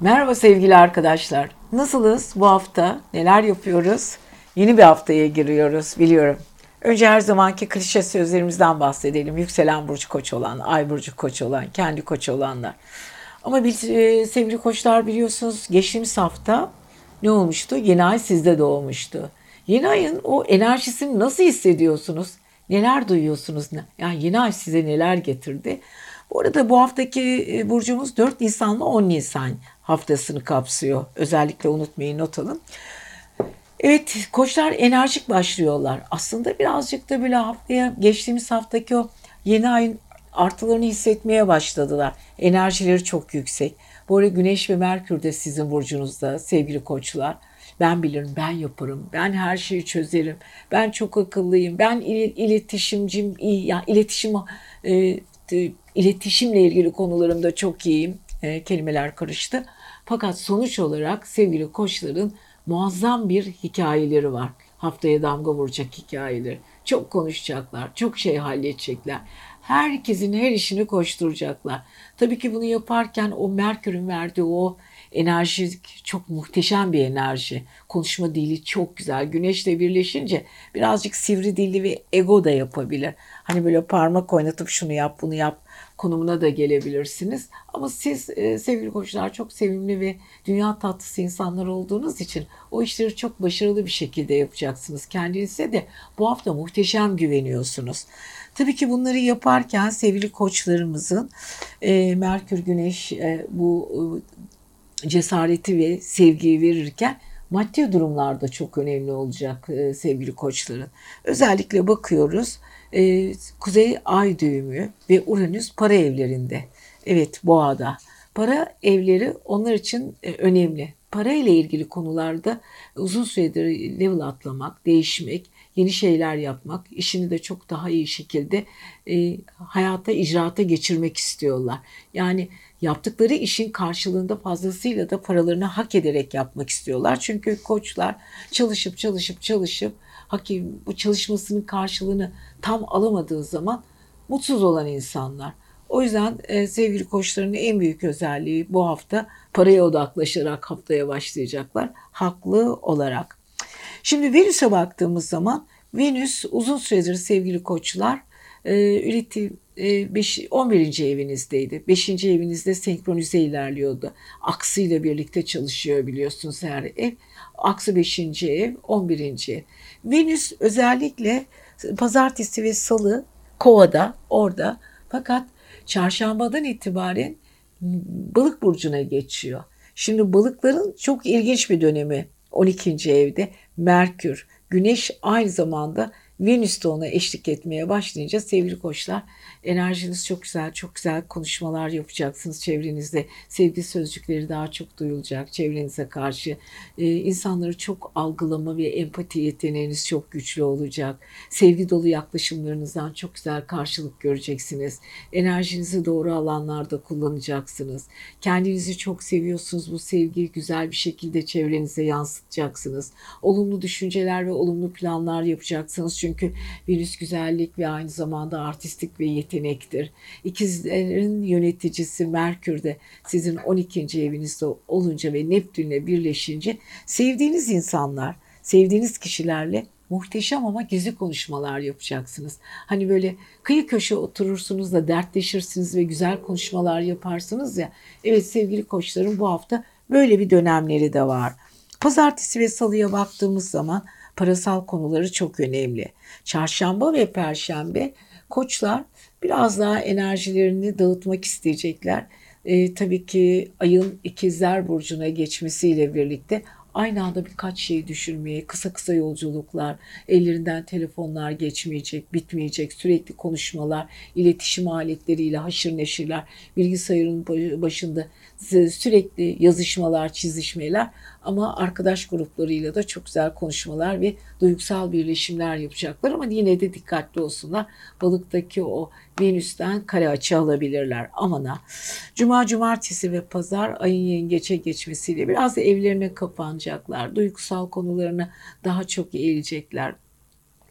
Merhaba sevgili arkadaşlar. Nasılız bu hafta? Neler yapıyoruz? Yeni bir haftaya giriyoruz biliyorum. Önce her zamanki klişe sözlerimizden bahsedelim. Yükselen burcu koç olan, ay burcu koç olan, kendi koç olanlar. Ama biz e, sevgili koçlar biliyorsunuz geçtiğimiz hafta ne olmuştu? Yeni ay sizde doğmuştu. Yeni ayın o enerjisini nasıl hissediyorsunuz? Neler duyuyorsunuz? Yani yeni ay size neler getirdi? Bu arada bu haftaki e, burcumuz 4 Nisan ile 10 Nisan haftasını kapsıyor. Özellikle unutmayın not alın. Evet koçlar enerjik başlıyorlar. Aslında birazcık da böyle haftaya geçtiğimiz haftaki o yeni ayın artılarını hissetmeye başladılar. Enerjileri çok yüksek. Bu arada Güneş ve Merkür de sizin burcunuzda sevgili koçlar. Ben bilirim, ben yaparım, ben her şeyi çözerim, ben çok akıllıyım, ben il, iletişimcim iyi, yani iletişim e, iletişimle ilgili konularımda çok iyiyim. E, kelimeler karıştı. Fakat sonuç olarak sevgili koçların muazzam bir hikayeleri var. Haftaya damga vuracak hikayeleri. Çok konuşacaklar, çok şey halledecekler. Herkesin her işini koşturacaklar. Tabii ki bunu yaparken o Merkür'ün verdiği o enerji çok muhteşem bir enerji. Konuşma dili çok güzel. Güneşle birleşince birazcık sivri dilli ve ego da yapabilir. Hani böyle parmak oynatıp şunu yap bunu yap konumuna da gelebilirsiniz. Ama siz e, sevgili koçlar çok sevimli ve dünya tatlısı insanlar olduğunuz için o işleri çok başarılı bir şekilde yapacaksınız. Kendinize de bu hafta muhteşem güveniyorsunuz. Tabii ki bunları yaparken sevgili koçlarımızın e, Merkür Güneş e, bu e, cesareti ve sevgiyi verirken maddi durumlarda çok önemli olacak e, sevgili koçların. Özellikle bakıyoruz e, Kuzey Ay düğümü ve Uranüs para evlerinde. Evet boğada. Para evleri onlar için e, önemli. Para ile ilgili konularda uzun süredir level atlamak, değişmek, yeni şeyler yapmak, işini de çok daha iyi şekilde e, hayata, icraata geçirmek istiyorlar. Yani yaptıkları işin karşılığında fazlasıyla da paralarını hak ederek yapmak istiyorlar. Çünkü koçlar çalışıp çalışıp çalışıp hakim bu çalışmasının karşılığını tam alamadığı zaman mutsuz olan insanlar. O yüzden e, sevgili koçların en büyük özelliği bu hafta paraya odaklaşarak haftaya başlayacaklar. Haklı olarak. Şimdi Venüs'e baktığımız zaman Venüs uzun süredir sevgili koçlar e, üretim e, beş, 11. evinizdeydi. 5. evinizde senkronize ilerliyordu. Aksıyla birlikte çalışıyor biliyorsunuz her ev. Aksı 5. ev, 11. ev. Venüs özellikle pazartesi ve salı kovada orada fakat çarşambadan itibaren balık burcuna geçiyor. Şimdi balıkların çok ilginç bir dönemi 12. evde Merkür, Güneş aynı zamanda Venüs de ona eşlik etmeye başlayınca sevgili koçlar enerjiniz çok güzel, çok güzel konuşmalar yapacaksınız çevrenizde. Sevgi sözcükleri daha çok duyulacak çevrenize karşı. Ee, insanları çok algılama ve empati yeteneğiniz çok güçlü olacak. Sevgi dolu yaklaşımlarınızdan çok güzel karşılık göreceksiniz. Enerjinizi doğru alanlarda kullanacaksınız. Kendinizi çok seviyorsunuz. Bu sevgiyi güzel bir şekilde çevrenize yansıtacaksınız. Olumlu düşünceler ve olumlu planlar yapacaksınız çünkü virüs güzellik ve aynı zamanda artistik ve yetenektir. İkizlerin yöneticisi Merkür de sizin 12. evinizde olunca ve Neptünle birleşince sevdiğiniz insanlar, sevdiğiniz kişilerle muhteşem ama gizli konuşmalar yapacaksınız. Hani böyle kıyı köşe oturursunuz da dertleşirsiniz ve güzel konuşmalar yaparsınız ya. Evet sevgili koçlarım bu hafta böyle bir dönemleri de var. Pazartesi ve salıya baktığımız zaman parasal konuları çok önemli. Çarşamba ve perşembe koçlar biraz daha enerjilerini dağıtmak isteyecekler. E, tabii ki ayın ikizler burcuna geçmesiyle birlikte aynı anda birkaç şeyi düşünmeye, kısa kısa yolculuklar, ellerinden telefonlar geçmeyecek, bitmeyecek, sürekli konuşmalar, iletişim aletleriyle haşır neşirler, bilgisayarın başında sürekli yazışmalar, çizişmeler ama arkadaş gruplarıyla da çok güzel konuşmalar ve duygusal birleşimler yapacaklar ama yine de dikkatli olsunlar. Balıktaki o Venüs'ten kare açı alabilirler. Amana. Cuma, cumartesi ve pazar ayın yengeçe geçmesiyle biraz evlerine kapanacaklar. Duygusal konularını daha çok eğilecekler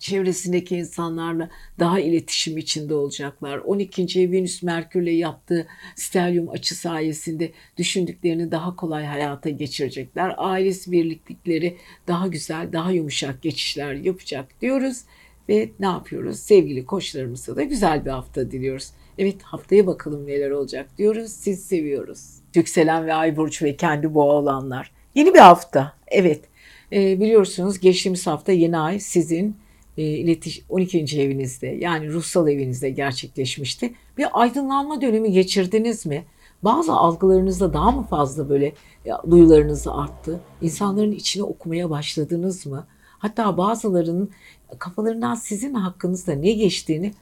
çevresindeki insanlarla daha iletişim içinde olacaklar. 12. ev Venüs Merkür'le yaptığı stelyum açı sayesinde düşündüklerini daha kolay hayata geçirecekler. Ailesi birliklikleri daha güzel, daha yumuşak geçişler yapacak diyoruz. Ve ne yapıyoruz? Sevgili koçlarımıza da güzel bir hafta diliyoruz. Evet haftaya bakalım neler olacak diyoruz. Siz seviyoruz. Yükselen ve Ay Burcu ve kendi boğa olanlar. Yeni bir hafta. Evet. E, biliyorsunuz geçtiğimiz hafta yeni ay sizin e, iletiş 12. evinizde yani ruhsal evinizde gerçekleşmişti. Bir aydınlanma dönemi geçirdiniz mi? Bazı algılarınızda daha mı fazla böyle ya, duyularınız arttı? İnsanların içine okumaya başladınız mı? Hatta bazılarının kafalarından sizin hakkınızda ne geçtiğini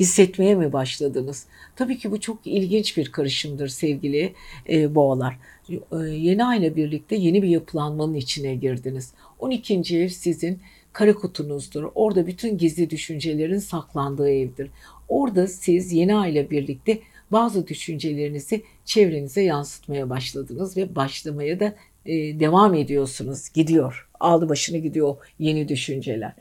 hissetmeye mi başladınız? Tabii ki bu çok ilginç bir karışımdır sevgili e, boğalar. E, yeni ayla birlikte yeni bir yapılanmanın içine girdiniz. 12. ev sizin kara kutunuzdur. Orada bütün gizli düşüncelerin saklandığı evdir. Orada siz yeni ayla birlikte bazı düşüncelerinizi çevrenize yansıtmaya başladınız ve başlamaya da e, devam ediyorsunuz. Gidiyor. Aldı başını gidiyor yeni düşünceler.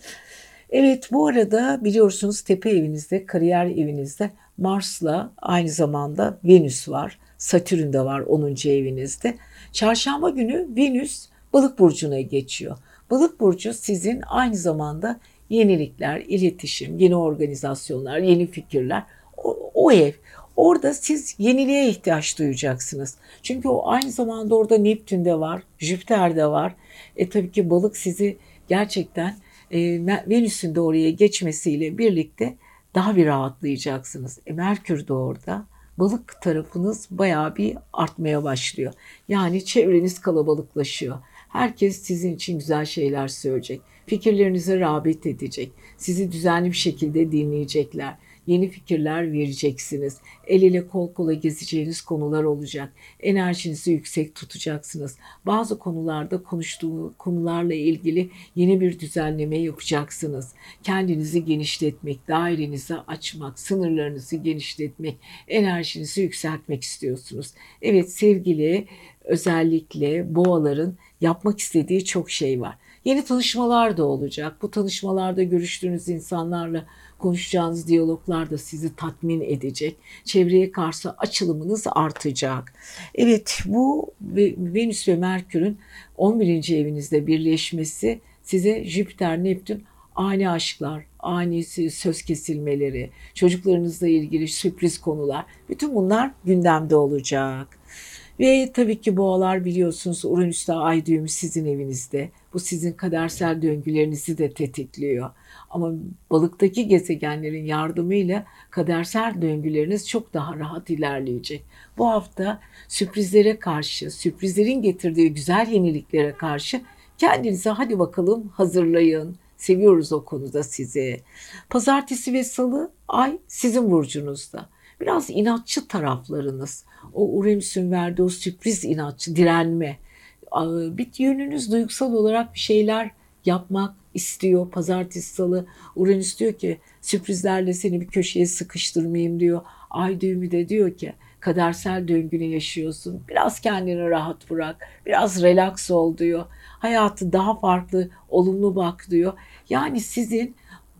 Evet bu arada biliyorsunuz tepe evinizde, kariyer evinizde Mars'la aynı zamanda Venüs var. Satürn de var 10. evinizde. Çarşamba günü Venüs balık burcuna geçiyor. Balık burcu sizin aynı zamanda yenilikler, iletişim, yeni organizasyonlar, yeni fikirler o, o ev. Orada siz yeniliğe ihtiyaç duyacaksınız. Çünkü o aynı zamanda orada Neptün de var, Jüpiter de var. E tabii ki balık sizi gerçekten e, Venüs'ün de oraya geçmesiyle birlikte daha bir rahatlayacaksınız. E, Merkür de orada. Balık tarafınız bayağı bir artmaya başlıyor. Yani çevreniz kalabalıklaşıyor. Herkes sizin için güzel şeyler söyleyecek. Fikirlerinize rağbet edecek. Sizi düzenli bir şekilde dinleyecekler yeni fikirler vereceksiniz. El ele kol kola gezeceğiniz konular olacak. Enerjinizi yüksek tutacaksınız. Bazı konularda konuştuğu konularla ilgili yeni bir düzenleme yapacaksınız. Kendinizi genişletmek, dairenizi açmak, sınırlarınızı genişletmek, enerjinizi yükseltmek istiyorsunuz. Evet sevgili özellikle boğaların yapmak istediği çok şey var. Yeni tanışmalar da olacak. Bu tanışmalarda görüştüğünüz insanlarla konuşacağınız diyaloglar da sizi tatmin edecek. Çevreye karşı açılımınız artacak. Evet bu Venüs ve Merkür'ün 11. evinizde birleşmesi size Jüpiter, Neptün ani aşklar, ani söz kesilmeleri, çocuklarınızla ilgili sürpriz konular bütün bunlar gündemde olacak. Ve tabii ki boğalar biliyorsunuz Uranüs'te ay düğümü sizin evinizde. Bu sizin kadersel döngülerinizi de tetikliyor. Ama balıktaki gezegenlerin yardımıyla kadersel döngüleriniz çok daha rahat ilerleyecek. Bu hafta sürprizlere karşı, sürprizlerin getirdiği güzel yeniliklere karşı kendinize hadi bakalım hazırlayın. Seviyoruz o konuda sizi. Pazartesi ve salı ay sizin burcunuzda. Biraz inatçı taraflarınız, o Uranüs'ün verdiği o sürpriz inatçı, direnme. Bir yönünüz duygusal olarak bir şeyler yapmak istiyor. Pazartesi, salı Uranüs diyor ki sürprizlerle seni bir köşeye sıkıştırmayayım diyor. Ay düğümü de diyor ki kadersel döngünü yaşıyorsun. Biraz kendini rahat bırak. Biraz relax ol diyor. Hayatı daha farklı, olumlu bak diyor. Yani sizin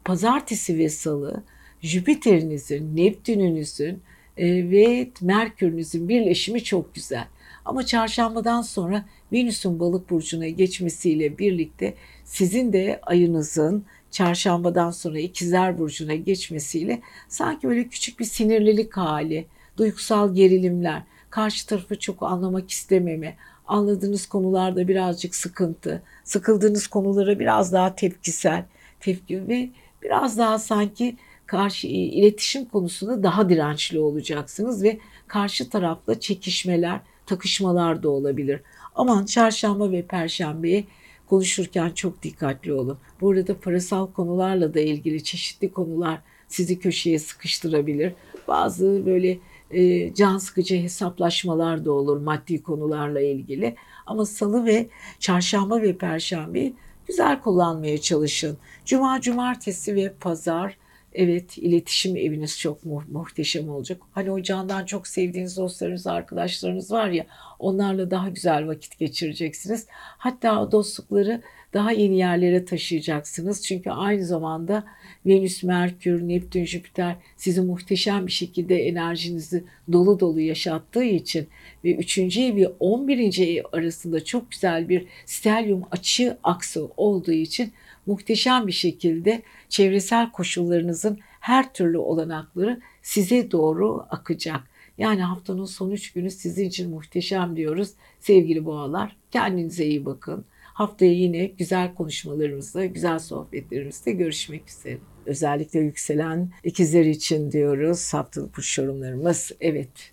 pazartesi ve salı Jüpiter'inizin, Neptün'ünüzün e, ve Merkür'ünüzün birleşimi çok güzel. Ama çarşambadan sonra Venüs'ün balık burcuna geçmesiyle birlikte sizin de ayınızın çarşambadan sonra ikizler burcuna geçmesiyle sanki böyle küçük bir sinirlilik hali, duygusal gerilimler, karşı tarafı çok anlamak istememe, anladığınız konularda birazcık sıkıntı, sıkıldığınız konulara biraz daha tepkisel, tepki ve biraz daha sanki karşı iletişim konusunda daha dirençli olacaksınız ve karşı tarafla çekişmeler, takışmalar da olabilir. Aman çarşamba ve perşembeye konuşurken çok dikkatli olun. Bu arada parasal konularla da ilgili çeşitli konular sizi köşeye sıkıştırabilir. Bazı böyle e, can sıkıcı hesaplaşmalar da olur maddi konularla ilgili. Ama salı ve çarşamba ve perşembe güzel kullanmaya çalışın. Cuma, cumartesi ve pazar Evet, iletişim eviniz çok mu muhteşem olacak. Hani o candan çok sevdiğiniz dostlarınız, arkadaşlarınız var ya, onlarla daha güzel vakit geçireceksiniz. Hatta o dostlukları daha yeni yerlere taşıyacaksınız. Çünkü aynı zamanda Venüs, Merkür, Neptün, Jüpiter sizi muhteşem bir şekilde enerjinizi dolu dolu yaşattığı için ve 3. ev ve 11. ev arasında çok güzel bir stelyum açı aksı olduğu için muhteşem bir şekilde çevresel koşullarınızın her türlü olanakları size doğru akacak. Yani haftanın son üç günü sizin için muhteşem diyoruz. Sevgili boğalar kendinize iyi bakın. Haftaya yine güzel konuşmalarımızda, güzel sohbetlerimizde görüşmek üzere. Özellikle yükselen ikizler için diyoruz haftalık burç yorumlarımız. Evet.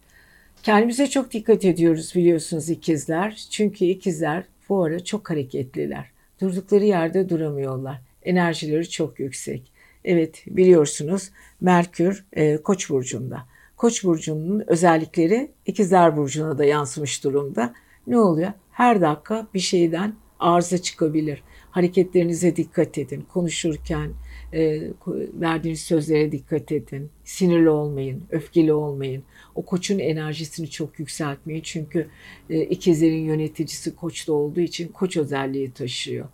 Kendimize çok dikkat ediyoruz biliyorsunuz ikizler. Çünkü ikizler bu ara çok hareketliler. Durdukları yerde duramıyorlar. Enerjileri çok yüksek. Evet biliyorsunuz Merkür e, Koç burcunda. Koç burcunun özellikleri ikizler burcuna da yansımış durumda. Ne oluyor? Her dakika bir şeyden arıza çıkabilir. Hareketlerinize dikkat edin. Konuşurken e, verdiğiniz sözlere dikkat edin. Sinirli olmayın, öfkeli olmayın. O koçun enerjisini çok yükseltmeyin. Çünkü e, ikizlerin yöneticisi koçta olduğu için koç özelliği taşıyor.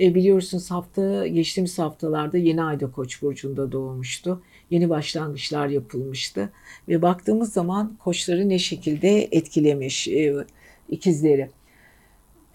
E, biliyorsunuz hafta geçtiğimiz haftalarda yeni ayda Koç burcunda doğmuştu. Yeni başlangıçlar yapılmıştı ve baktığımız zaman koçları ne şekilde etkilemiş e, ikizleri.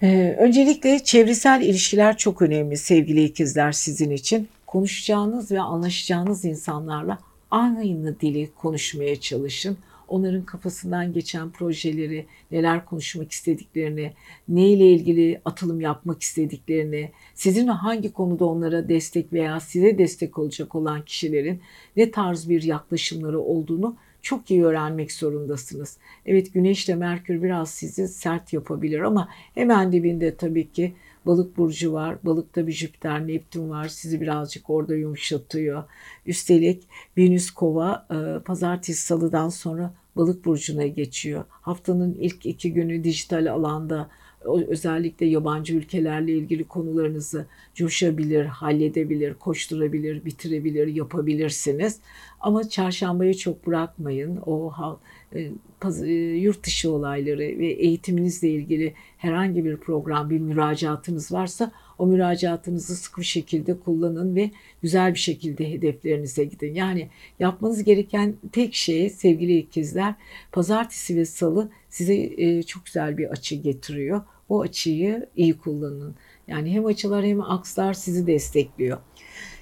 E, öncelikle çevresel ilişkiler çok önemli sevgili ikizler sizin için. Konuşacağınız ve anlaşacağınız insanlarla aynı dili konuşmaya çalışın onların kafasından geçen projeleri, neler konuşmak istediklerini, neyle ilgili atılım yapmak istediklerini, sizin hangi konuda onlara destek veya size destek olacak olan kişilerin ne tarz bir yaklaşımları olduğunu çok iyi öğrenmek zorundasınız. Evet Güneş ile Merkür biraz sizi sert yapabilir ama hemen dibinde tabii ki Balık burcu var. Balıkta bir Jüpiter, Neptün var. Sizi birazcık orada yumuşatıyor. Üstelik Venüs Kova e, pazartesi salıdan sonra balık burcuna geçiyor. Haftanın ilk iki günü dijital alanda özellikle yabancı ülkelerle ilgili konularınızı coşabilir, halledebilir, koşturabilir, bitirebilir, yapabilirsiniz. Ama çarşambaya çok bırakmayın. O e, e, yurt dışı olayları ve eğitiminizle ilgili herhangi bir program, bir müracaatınız varsa o müracaatınızı sıkı bir şekilde kullanın ve güzel bir şekilde hedeflerinize gidin. Yani yapmanız gereken tek şey sevgili ikizler pazartesi ve salı size e, çok güzel bir açı getiriyor. O açıyı iyi kullanın. Yani hem açılar hem akslar sizi destekliyor.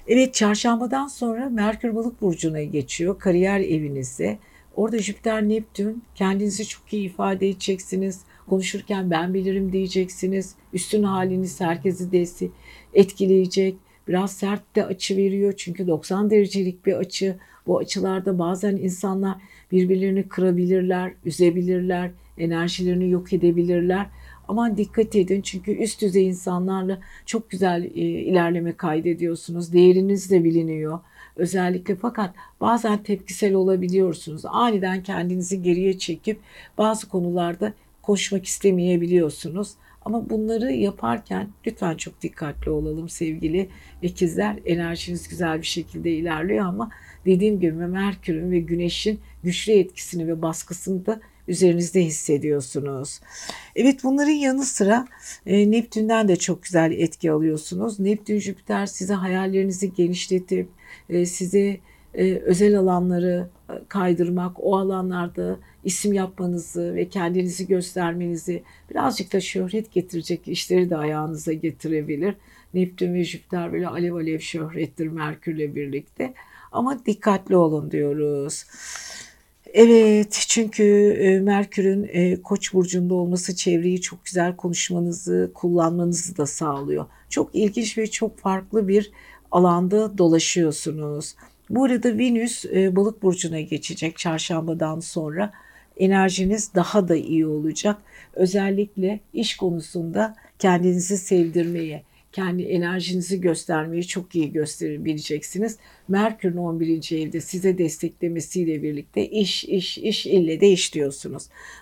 Evet çarşambadan sonra Merkür Balık burcuna geçiyor. Kariyer evinizde. Orada Jüpiter Neptün kendinizi çok iyi ifade edeceksiniz. Konuşurken ben bilirim diyeceksiniz. Üstün haliniz herkesi de etkileyecek. Biraz sert de açı veriyor çünkü 90 derecelik bir açı. Bu açılarda bazen insanlar birbirlerini kırabilirler, üzebilirler, enerjilerini yok edebilirler. Aman dikkat edin çünkü üst düzey insanlarla çok güzel e, ilerleme kaydediyorsunuz. Değeriniz de biliniyor özellikle fakat bazen tepkisel olabiliyorsunuz. Aniden kendinizi geriye çekip bazı konularda koşmak istemeyebiliyorsunuz. Ama bunları yaparken lütfen çok dikkatli olalım sevgili ikizler. Enerjiniz güzel bir şekilde ilerliyor ama dediğim gibi Merkür'ün ve Güneş'in güçlü etkisini ve baskısını da üzerinizde hissediyorsunuz. Evet bunların yanı sıra e, Neptün'den de çok güzel etki alıyorsunuz. Neptün Jüpiter size hayallerinizi genişletip e, size e, özel alanları e, kaydırmak, o alanlarda isim yapmanızı ve kendinizi göstermenizi birazcık da şöhret getirecek işleri de ayağınıza getirebilir. Neptün ve Jüpiter böyle alev alev şöhrettir Merkürle birlikte. Ama dikkatli olun diyoruz. Evet çünkü e, Merkür'ün e, Koç burcunda olması çevreyi çok güzel konuşmanızı, kullanmanızı da sağlıyor. Çok ilginç ve çok farklı bir alanda dolaşıyorsunuz. Bu arada Venüs e, balık burcuna geçecek çarşambadan sonra. Enerjiniz daha da iyi olacak. Özellikle iş konusunda kendinizi sevdirmeye, kendi enerjinizi göstermeyi çok iyi gösterebileceksiniz. Merkür'ün 11. evde size desteklemesiyle birlikte iş, iş, iş ille de iş.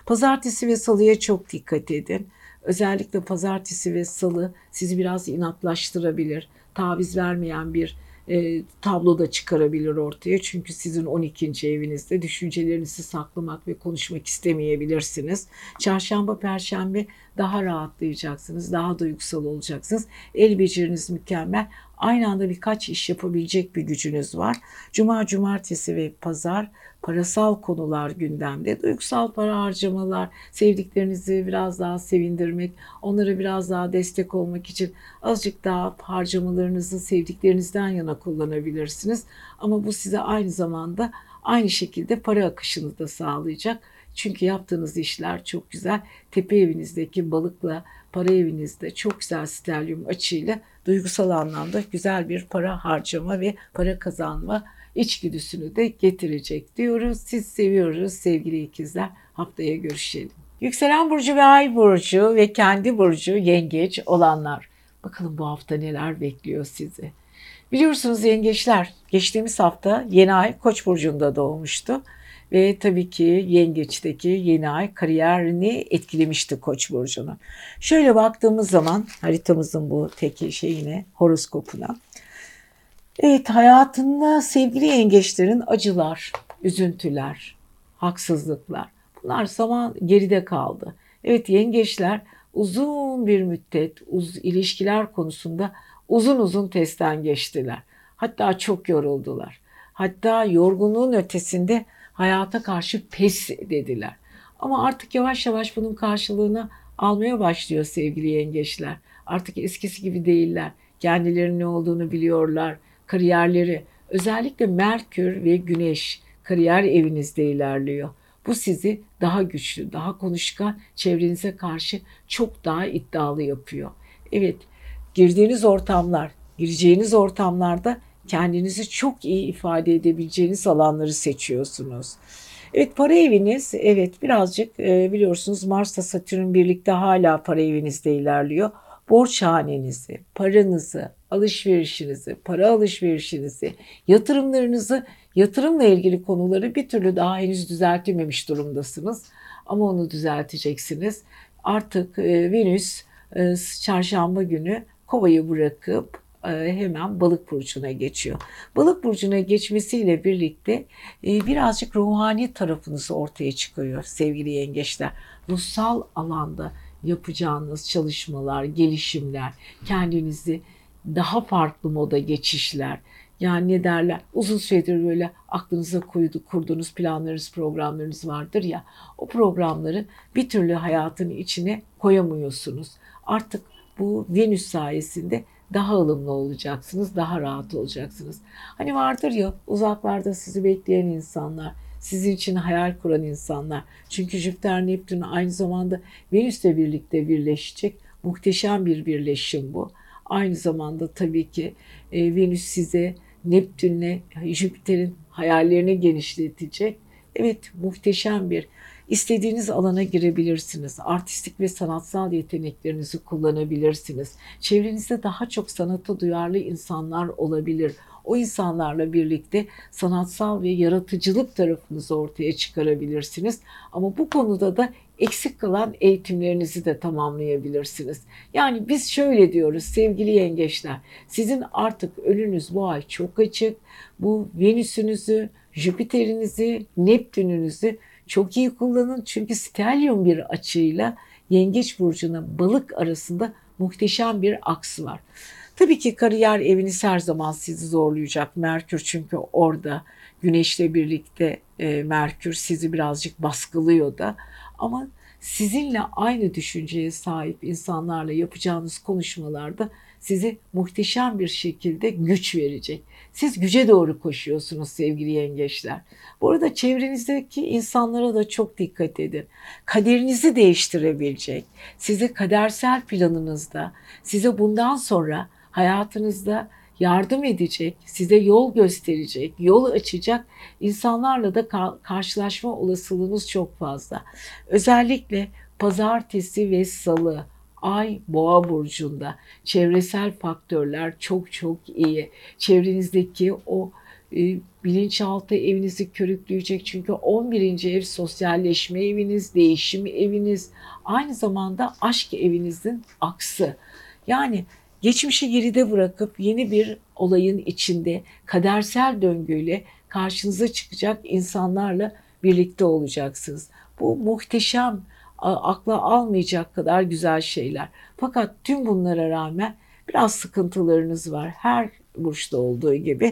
Pazartesi ve salıya çok dikkat edin. Özellikle pazartesi ve salı sizi biraz inatlaştırabilir. Taviz vermeyen bir e, tablo da çıkarabilir ortaya. Çünkü sizin 12. evinizde düşüncelerinizi saklamak ve konuşmak istemeyebilirsiniz. Çarşamba, perşembe daha rahatlayacaksınız, daha duygusal olacaksınız. El beceriniz mükemmel. Aynı anda birkaç iş yapabilecek bir gücünüz var. Cuma, cumartesi ve pazar parasal konular gündemde. Duygusal para harcamalar, sevdiklerinizi biraz daha sevindirmek, onlara biraz daha destek olmak için azıcık daha harcamalarınızı sevdiklerinizden yana kullanabilirsiniz. Ama bu size aynı zamanda aynı şekilde para akışını da sağlayacak. Çünkü yaptığınız işler çok güzel. Tepe evinizdeki balıkla para evinizde çok güzel stelyum açıyla duygusal anlamda güzel bir para harcama ve para kazanma içgüdüsünü de getirecek diyoruz. Siz seviyoruz sevgili ikizler. Haftaya görüşelim. Yükselen burcu ve ay burcu ve kendi burcu yengeç olanlar. Bakalım bu hafta neler bekliyor sizi. Biliyorsunuz yengeçler geçtiğimiz hafta yeni ay Koç burcunda doğmuştu. Ve tabii ki yengeçteki yeni ay kariyerini etkilemişti Koç burcunu. Şöyle baktığımız zaman haritamızın bu teki şeyine horoskopuna Evet hayatında sevgili yengeçlerin acılar, üzüntüler, haksızlıklar bunlar zaman geride kaldı. Evet yengeçler uzun bir müddet uz, ilişkiler konusunda uzun uzun testten geçtiler. Hatta çok yoruldular. Hatta yorgunluğun ötesinde hayata karşı pes dediler. Ama artık yavaş yavaş bunun karşılığını almaya başlıyor sevgili yengeçler. Artık eskisi gibi değiller. Kendilerinin ne olduğunu biliyorlar kariyerleri özellikle Merkür ve Güneş kariyer evinizde ilerliyor. Bu sizi daha güçlü, daha konuşkan, çevrenize karşı çok daha iddialı yapıyor. Evet, girdiğiniz ortamlar, gireceğiniz ortamlarda kendinizi çok iyi ifade edebileceğiniz alanları seçiyorsunuz. Evet para eviniz evet birazcık e, biliyorsunuz Mars'ta Satürn birlikte hala para evinizde ilerliyor. Borç hanenizi, paranızı, alışverişinizi, para alışverişinizi, yatırımlarınızı, yatırımla ilgili konuları bir türlü daha henüz düzeltememiş durumdasınız. Ama onu düzelteceksiniz. Artık e, Venüs e, çarşamba günü kovayı bırakıp hemen balık burcuna geçiyor. Balık burcuna geçmesiyle birlikte e, birazcık ruhani tarafınız ortaya çıkıyor sevgili yengeçler. Ruhsal alanda yapacağınız çalışmalar, gelişimler, kendinizi daha farklı moda geçişler. Yani ne derler uzun süredir böyle aklınıza koydu, kurduğunuz planlarınız, programlarınız vardır ya o programları bir türlü hayatın içine koyamıyorsunuz. Artık bu Venüs sayesinde daha ılımlı olacaksınız, daha rahat olacaksınız. Hani vardır ya uzaklarda sizi bekleyen insanlar, sizin için hayal kuran insanlar. Çünkü Jüpiter Neptün aynı zamanda Venüs'le birlikte birleşecek. Muhteşem bir birleşim bu. Aynı zamanda tabii ki e, Venüs size Neptün'le Jüpiter'in hayallerini genişletecek. Evet muhteşem bir İstediğiniz alana girebilirsiniz. Artistik ve sanatsal yeteneklerinizi kullanabilirsiniz. Çevrenizde daha çok sanata duyarlı insanlar olabilir. O insanlarla birlikte sanatsal ve yaratıcılık tarafınızı ortaya çıkarabilirsiniz. Ama bu konuda da eksik kalan eğitimlerinizi de tamamlayabilirsiniz. Yani biz şöyle diyoruz sevgili yengeçler. Sizin artık önünüz bu ay çok açık. Bu Venüs'ünüzü, Jüpiter'inizi, Neptün'ünüzü çok iyi kullanın. Çünkü stelyum bir açıyla yengeç burcuna balık arasında muhteşem bir aks var. Tabii ki kariyer eviniz her zaman sizi zorlayacak. Merkür çünkü orada güneşle birlikte e, Merkür sizi birazcık baskılıyor da. Ama sizinle aynı düşünceye sahip insanlarla yapacağınız konuşmalarda sizi muhteşem bir şekilde güç verecek. Siz güce doğru koşuyorsunuz sevgili yengeçler. Bu arada çevrenizdeki insanlara da çok dikkat edin. Kaderinizi değiştirebilecek, size kadersel planınızda, size bundan sonra hayatınızda yardım edecek, size yol gösterecek, yol açacak insanlarla da karşılaşma olasılığınız çok fazla. Özellikle pazartesi ve salı Ay Boğa burcunda çevresel faktörler çok çok iyi. Çevrenizdeki o e, bilinçaltı evinizi körükleyecek. Çünkü 11. ev sosyalleşme eviniz, değişim eviniz, aynı zamanda aşk evinizin aksı. Yani Geçmişi geride bırakıp yeni bir olayın içinde kadersel döngüyle karşınıza çıkacak insanlarla birlikte olacaksınız. Bu muhteşem, akla almayacak kadar güzel şeyler. Fakat tüm bunlara rağmen biraz sıkıntılarınız var. Her burçta olduğu gibi.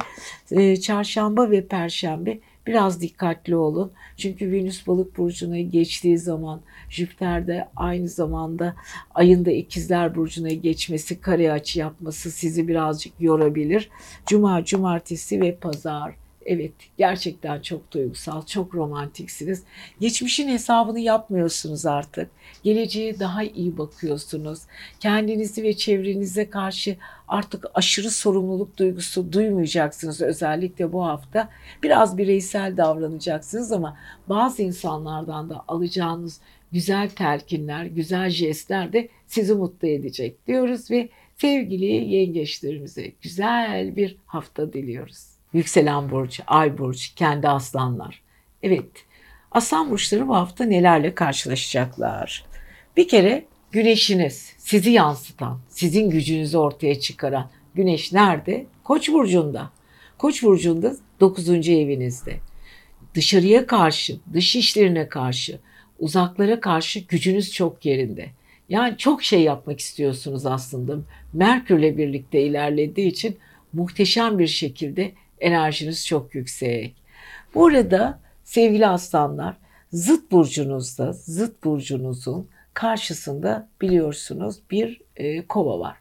Ee, çarşamba ve perşembe biraz dikkatli olun. Çünkü Venüs balık burcuna geçtiği zaman Jüpiter de aynı zamanda ayın da ikizler burcuna geçmesi, kare açı yapması sizi birazcık yorabilir. Cuma, cumartesi ve pazar Evet gerçekten çok duygusal, çok romantiksiniz. Geçmişin hesabını yapmıyorsunuz artık. Geleceğe daha iyi bakıyorsunuz. Kendinizi ve çevrenize karşı artık aşırı sorumluluk duygusu duymayacaksınız özellikle bu hafta. Biraz bireysel davranacaksınız ama bazı insanlardan da alacağınız güzel telkinler, güzel jestler de sizi mutlu edecek diyoruz ve sevgili yengeçlerimize güzel bir hafta diliyoruz. Yükselen burç, ay burç, kendi aslanlar. Evet, aslan burçları bu hafta nelerle karşılaşacaklar? Bir kere güneşiniz, sizi yansıtan, sizin gücünüzü ortaya çıkaran güneş nerede? Koç burcunda. Koç burcunda 9. evinizde. Dışarıya karşı, dış işlerine karşı, uzaklara karşı gücünüz çok yerinde. Yani çok şey yapmak istiyorsunuz aslında. Merkürle birlikte ilerlediği için muhteşem bir şekilde enerjiniz çok yüksek. Burada sevgili aslanlar zıt burcunuzda, zıt burcunuzun karşısında biliyorsunuz bir e, kova var.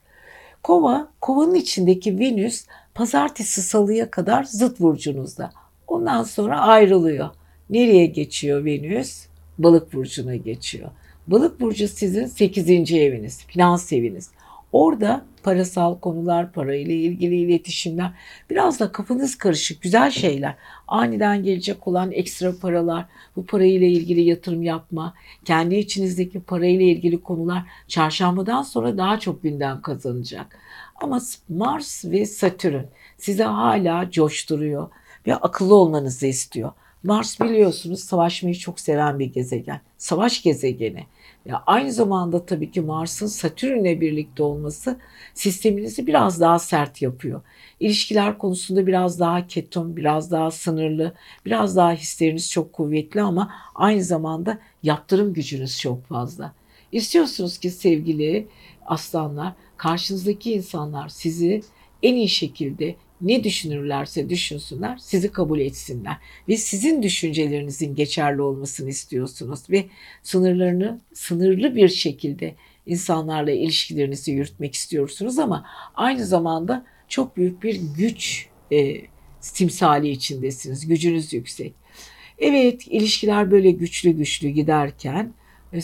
Kova, kovanın içindeki Venüs pazartesi salıya kadar zıt burcunuzda. Ondan sonra ayrılıyor. Nereye geçiyor Venüs? Balık burcuna geçiyor. Balık burcu sizin 8. eviniz, finans eviniz. Orada parasal konular, parayla ilgili iletişimler, biraz da kafanız karışık güzel şeyler. Aniden gelecek olan ekstra paralar, bu parayla ilgili yatırım yapma, kendi içinizdeki parayla ilgili konular çarşambadan sonra daha çok gündem kazanacak. Ama Mars ve Satürn size hala coşturuyor ve akıllı olmanızı istiyor. Mars biliyorsunuz savaşmayı çok seven bir gezegen. Savaş gezegeni. Ya aynı zamanda tabii ki Mars'ın Satürn'le birlikte olması sisteminizi biraz daha sert yapıyor. İlişkiler konusunda biraz daha ketum, biraz daha sınırlı, biraz daha hisleriniz çok kuvvetli ama aynı zamanda yaptırım gücünüz çok fazla. İstiyorsunuz ki sevgili aslanlar, karşınızdaki insanlar sizi en iyi şekilde ne düşünürlerse düşünsünler sizi kabul etsinler ve sizin düşüncelerinizin geçerli olmasını istiyorsunuz ve sınırlarını sınırlı bir şekilde insanlarla ilişkilerinizi yürütmek istiyorsunuz ama aynı zamanda çok büyük bir güç e, timsali içindesiniz. Gücünüz yüksek. Evet ilişkiler böyle güçlü güçlü giderken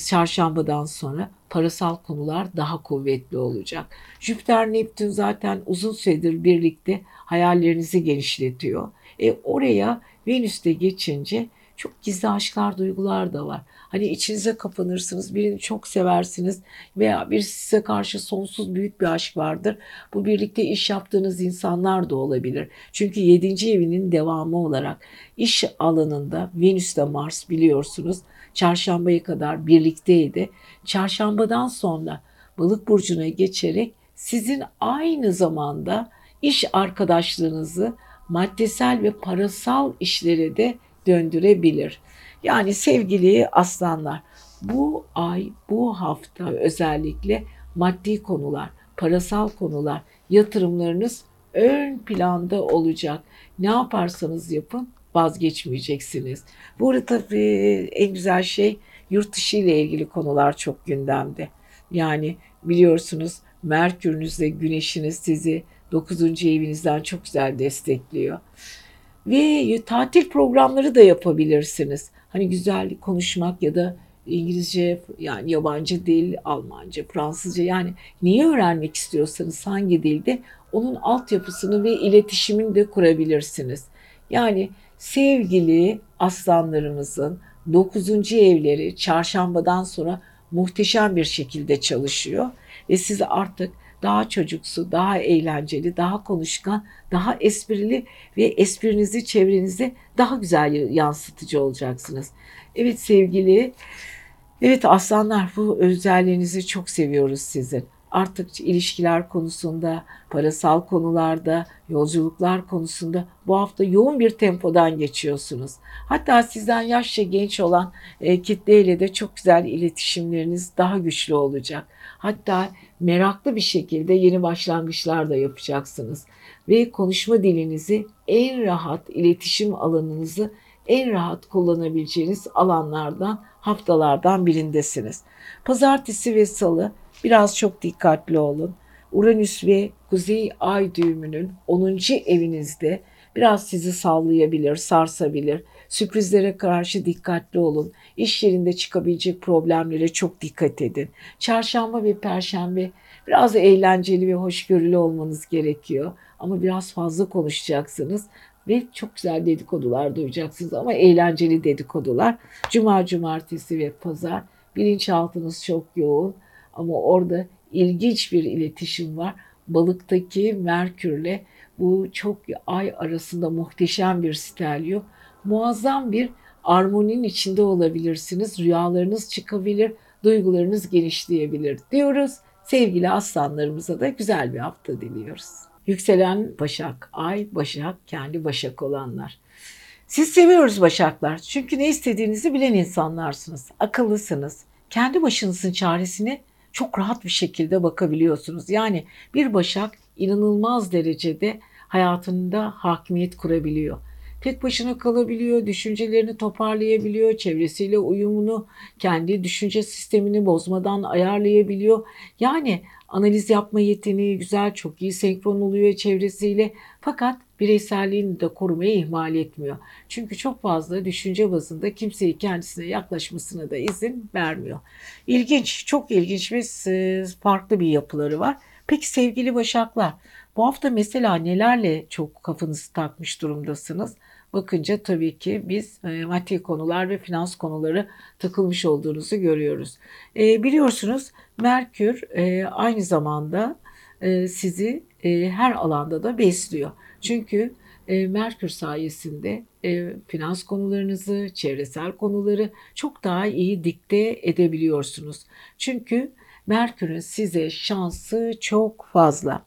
çarşambadan sonra parasal konular daha kuvvetli olacak. Jüpiter Neptün zaten uzun süredir birlikte hayallerinizi genişletiyor. E oraya Venüs'te geçince çok gizli aşklar, duygular da var. Hani içinize kapanırsınız, birini çok seversiniz veya bir size karşı sonsuz büyük bir aşk vardır. Bu birlikte iş yaptığınız insanlar da olabilir. Çünkü 7. evinin devamı olarak iş alanında Venüs'te Mars biliyorsunuz çarşambaya kadar birlikteydi. Çarşambadan sonra balık burcuna geçerek sizin aynı zamanda iş arkadaşlığınızı maddesel ve parasal işlere de döndürebilir. Yani sevgili aslanlar bu ay, bu hafta özellikle maddi konular, parasal konular, yatırımlarınız ön planda olacak. Ne yaparsanız yapın vazgeçmeyeceksiniz. Bu arada tabii en güzel şey yurt dışı ile ilgili konular çok gündemde. Yani biliyorsunuz Merkür'ünüzle Güneş'iniz sizi 9. evinizden çok güzel destekliyor. Ve tatil programları da yapabilirsiniz. Hani güzel konuşmak ya da İngilizce yani yabancı dil, Almanca, Fransızca yani neyi öğrenmek istiyorsanız hangi dilde onun altyapısını ve iletişimini de kurabilirsiniz. Yani sevgili aslanlarımızın 9. evleri çarşambadan sonra muhteşem bir şekilde çalışıyor ve siz artık daha çocuksu, daha eğlenceli, daha konuşkan, daha esprili ve esprinizi çevrenize daha güzel yansıtıcı olacaksınız. Evet sevgili, evet aslanlar bu özelliğinizi çok seviyoruz sizin. artık ilişkiler konusunda, parasal konularda, yolculuklar konusunda bu hafta yoğun bir tempodan geçiyorsunuz. Hatta sizden yaşça genç olan e, kitleyle de çok güzel iletişimleriniz daha güçlü olacak. Hatta meraklı bir şekilde yeni başlangıçlar da yapacaksınız. Ve konuşma dilinizi en rahat iletişim alanınızı en rahat kullanabileceğiniz alanlardan, haftalardan birindesiniz. Pazartesi ve salı biraz çok dikkatli olun. Uranüs ve Kuzey Ay düğümünün 10. evinizde biraz sizi sallayabilir, sarsabilir. Sürprizlere karşı dikkatli olun. İş yerinde çıkabilecek problemlere çok dikkat edin. Çarşamba ve perşembe biraz eğlenceli ve hoşgörülü olmanız gerekiyor. Ama biraz fazla konuşacaksınız ve çok güzel dedikodular duyacaksınız ama eğlenceli dedikodular. Cuma, cumartesi ve pazar bilinçaltınız çok yoğun ama orada ilginç bir iletişim var. Balıktaki Merkür'le bu çok ay arasında muhteşem bir stereo. Muazzam bir armoninin içinde olabilirsiniz. Rüyalarınız çıkabilir, duygularınız genişleyebilir diyoruz. Sevgili aslanlarımıza da güzel bir hafta diliyoruz. Yükselen Başak, Ay Başak, kendi Başak olanlar. Siz seviyoruz Başaklar. Çünkü ne istediğinizi bilen insanlarsınız. Akıllısınız. Kendi başınızın çaresini çok rahat bir şekilde bakabiliyorsunuz. Yani bir Başak inanılmaz derecede hayatında hakimiyet kurabiliyor. Tek başına kalabiliyor, düşüncelerini toparlayabiliyor, çevresiyle uyumunu, kendi düşünce sistemini bozmadan ayarlayabiliyor. Yani analiz yapma yeteneği güzel, çok iyi senkron oluyor çevresiyle. Fakat bireyselliğini de korumaya ihmal etmiyor. Çünkü çok fazla düşünce bazında kimseyi kendisine yaklaşmasına da izin vermiyor. İlginç, çok ilginç ve e, farklı bir yapıları var. Peki sevgili Başaklar, bu hafta mesela nelerle çok kafanızı takmış durumdasınız? Bakınca tabii ki biz e, maddi konular ve finans konuları takılmış olduğunuzu görüyoruz. E, biliyorsunuz Merkür e, aynı zamanda e, sizi e, her alanda da besliyor. Çünkü e, Merkür sayesinde e, finans konularınızı, çevresel konuları çok daha iyi dikte edebiliyorsunuz. Çünkü Merkür'ün size şansı çok fazla.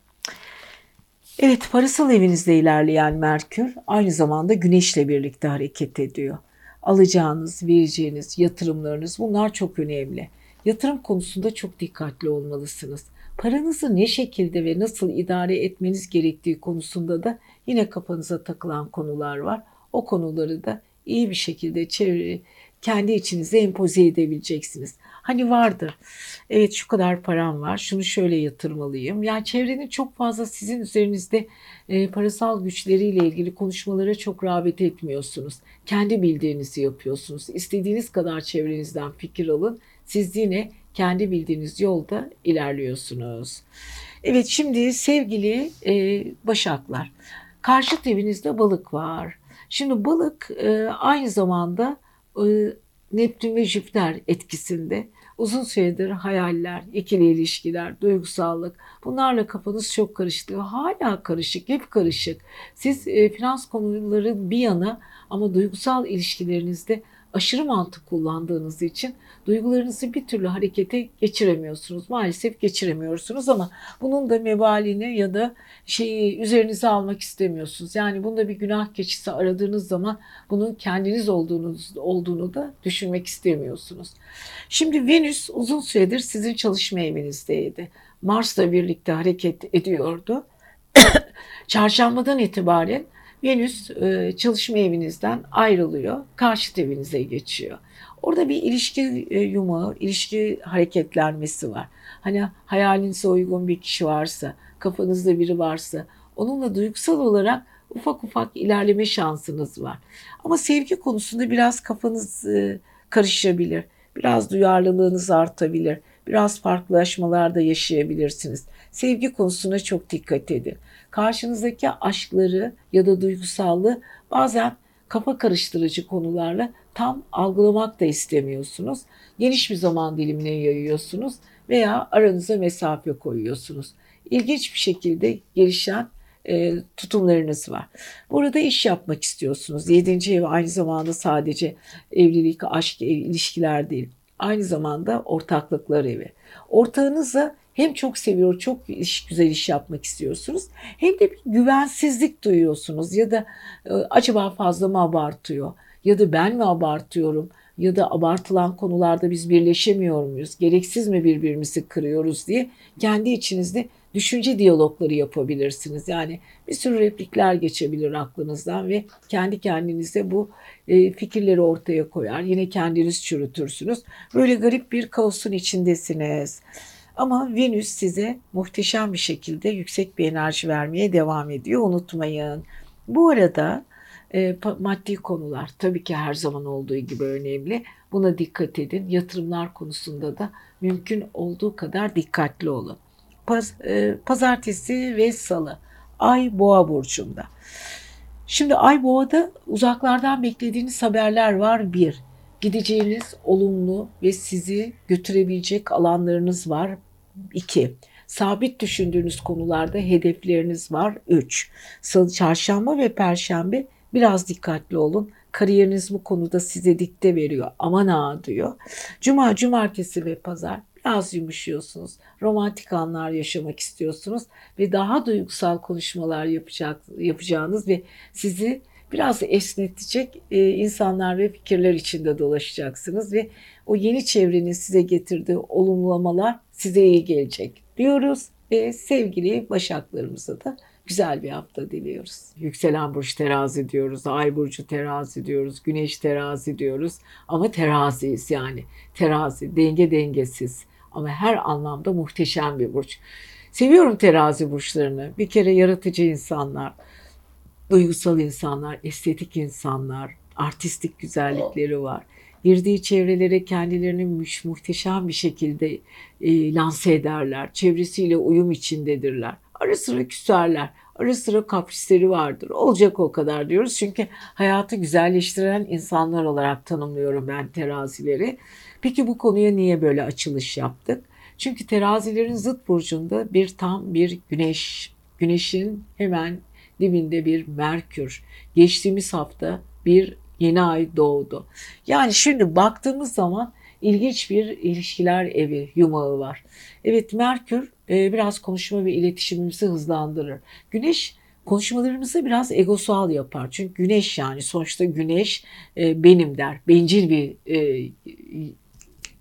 Evet, parasal evinizde ilerleyen Merkür aynı zamanda Güneş'le birlikte hareket ediyor. Alacağınız, vereceğiniz yatırımlarınız bunlar çok önemli. Yatırım konusunda çok dikkatli olmalısınız. Paranızı ne şekilde ve nasıl idare etmeniz gerektiği konusunda da yine kafanıza takılan konular var. O konuları da iyi bir şekilde çevre, kendi içinize empoze edebileceksiniz. Hani vardır. Evet şu kadar param var. Şunu şöyle yatırmalıyım. Yani çevrenin çok fazla sizin üzerinizde e, parasal güçleriyle ilgili konuşmalara çok rağbet etmiyorsunuz. Kendi bildiğinizi yapıyorsunuz. İstediğiniz kadar çevrenizden fikir alın. Siz yine kendi bildiğiniz yolda ilerliyorsunuz. Evet şimdi sevgili e, Başaklar. Karşıt evinizde balık var. Şimdi balık e, aynı zamanda e, Neptün ve Jüpiter etkisinde uzun süredir hayaller, ikili ilişkiler, duygusallık bunlarla kafanız çok karıştı. Hala karışık, hep karışık. Siz e, finans konuları bir yana ama duygusal ilişkilerinizde aşırı mantık kullandığınız için duygularınızı bir türlü harekete geçiremiyorsunuz. Maalesef geçiremiyorsunuz ama bunun da mebalini ya da şeyi üzerinize almak istemiyorsunuz. Yani bunda bir günah keçisi aradığınız zaman bunun kendiniz olduğunuz olduğunu da düşünmek istemiyorsunuz. Şimdi Venüs uzun süredir sizin çalışma evinizdeydi. Mars'la birlikte hareket ediyordu. Çarşambadan itibaren Venüs e, çalışma evinizden ayrılıyor, karşıt evinize geçiyor. Orada bir ilişki e, yumağı, ilişki hareketlenmesi var. Hani hayalinize uygun bir kişi varsa, kafanızda biri varsa onunla duygusal olarak ufak ufak ilerleme şansınız var. Ama sevgi konusunda biraz kafanız e, karışabilir. Biraz duyarlılığınız artabilir. Biraz farklılaşmalar da yaşayabilirsiniz. Sevgi konusuna çok dikkat edin. Karşınızdaki aşkları ya da duygusallığı bazen kafa karıştırıcı konularla tam algılamak da istemiyorsunuz. Geniş bir zaman dilimine yayıyorsunuz veya aranıza mesafe koyuyorsunuz. İlginç bir şekilde gelişen e, tutumlarınız var. Burada iş yapmak istiyorsunuz. Yedinci ev aynı zamanda sadece evlilik, aşk, ev, ilişkiler değil. Aynı zamanda ortaklıklar evi. Ortağınızla hem çok seviyor, çok iş, güzel iş yapmak istiyorsunuz. Hem de bir güvensizlik duyuyorsunuz ya da e, acaba fazla mı abartıyor ya da ben mi abartıyorum ya da abartılan konularda biz birleşemiyor muyuz? Gereksiz mi birbirimizi kırıyoruz diye kendi içinizde düşünce diyalogları yapabilirsiniz. Yani bir sürü replikler geçebilir aklınızdan ve kendi kendinize bu e, fikirleri ortaya koyar. Yine kendiniz çürütürsünüz. Böyle garip bir kaosun içindesiniz. Ama Venüs size muhteşem bir şekilde yüksek bir enerji vermeye devam ediyor. Unutmayın. Bu arada e, maddi konular tabii ki her zaman olduğu gibi önemli. Buna dikkat edin. Yatırımlar konusunda da mümkün olduğu kadar dikkatli olun. Paz, e, pazartesi ve salı. Ay Boğa burcunda. Şimdi Ay Boğa'da uzaklardan beklediğiniz haberler var. Bir, gideceğiniz olumlu ve sizi götürebilecek alanlarınız var. İki, sabit düşündüğünüz konularda hedefleriniz var. Üç, salı, çarşamba ve perşembe biraz dikkatli olun. Kariyeriniz bu konuda size dikte veriyor. Aman ha diyor. Cuma, cumartesi ve pazar biraz yumuşuyorsunuz. Romantik anlar yaşamak istiyorsunuz ve daha duygusal konuşmalar yapacak, yapacağınız ve sizi biraz esnetecek e, insanlar ve fikirler içinde dolaşacaksınız ve o yeni çevrenin size getirdiği olumlamalar size iyi gelecek diyoruz ve sevgili başaklarımıza da güzel bir hafta diliyoruz. Yükselen burç terazi diyoruz, ay burcu terazi diyoruz, güneş terazi diyoruz ama teraziyiz yani. Terazi, denge dengesiz ama her anlamda muhteşem bir burç. Seviyorum terazi burçlarını. Bir kere yaratıcı insanlar, duygusal insanlar, estetik insanlar, artistik güzellikleri var. Girdiği çevrelere kendilerini muhteşem bir şekilde e, lanse ederler. Çevresiyle uyum içindedirler. Ara sıra küserler. Ara sıra kaprisleri vardır. Olacak o kadar diyoruz. Çünkü hayatı güzelleştiren insanlar olarak tanımlıyorum ben terazileri. Peki bu konuya niye böyle açılış yaptık? Çünkü terazilerin zıt burcunda bir tam bir güneş, güneşin hemen dibinde bir Merkür. Geçtiğimiz hafta bir yeni ay doğdu. Yani şimdi baktığımız zaman ilginç bir ilişkiler evi yumağı var. Evet Merkür e, biraz konuşma ve iletişimimizi hızlandırır. Güneş konuşmalarımızı biraz egosal yapar. Çünkü güneş yani sonuçta güneş e, benim der. Bencil bir e,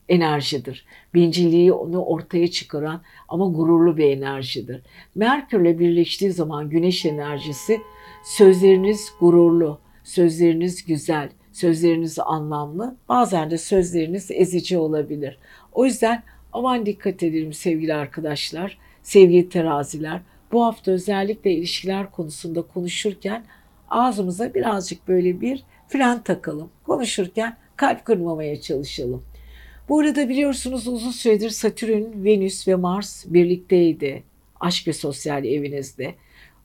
enerjidir. Bencilliği onu ortaya çıkaran ama gururlu bir enerjidir. Merkürle birleştiği zaman güneş enerjisi sözleriniz gururlu, sözleriniz güzel, sözleriniz anlamlı, bazen de sözleriniz ezici olabilir. O yüzden aman dikkat edelim sevgili arkadaşlar, sevgili teraziler. Bu hafta özellikle ilişkiler konusunda konuşurken ağzımıza birazcık böyle bir fren takalım. Konuşurken kalp kırmamaya çalışalım. Bu arada biliyorsunuz uzun süredir Satürn, Venüs ve Mars birlikteydi aşk ve sosyal evinizde.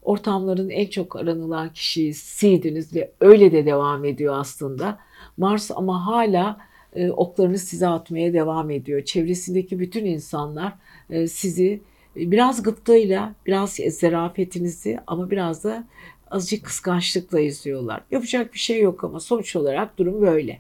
Ortamların en çok aranılan kişisiydiniz ve öyle de devam ediyor aslında. Mars ama hala e, oklarını size atmaya devam ediyor. Çevresindeki bütün insanlar e, sizi e, biraz gıptayla, biraz zerafetinizi ama biraz da azıcık kıskançlıkla izliyorlar. Yapacak bir şey yok ama sonuç olarak durum böyle.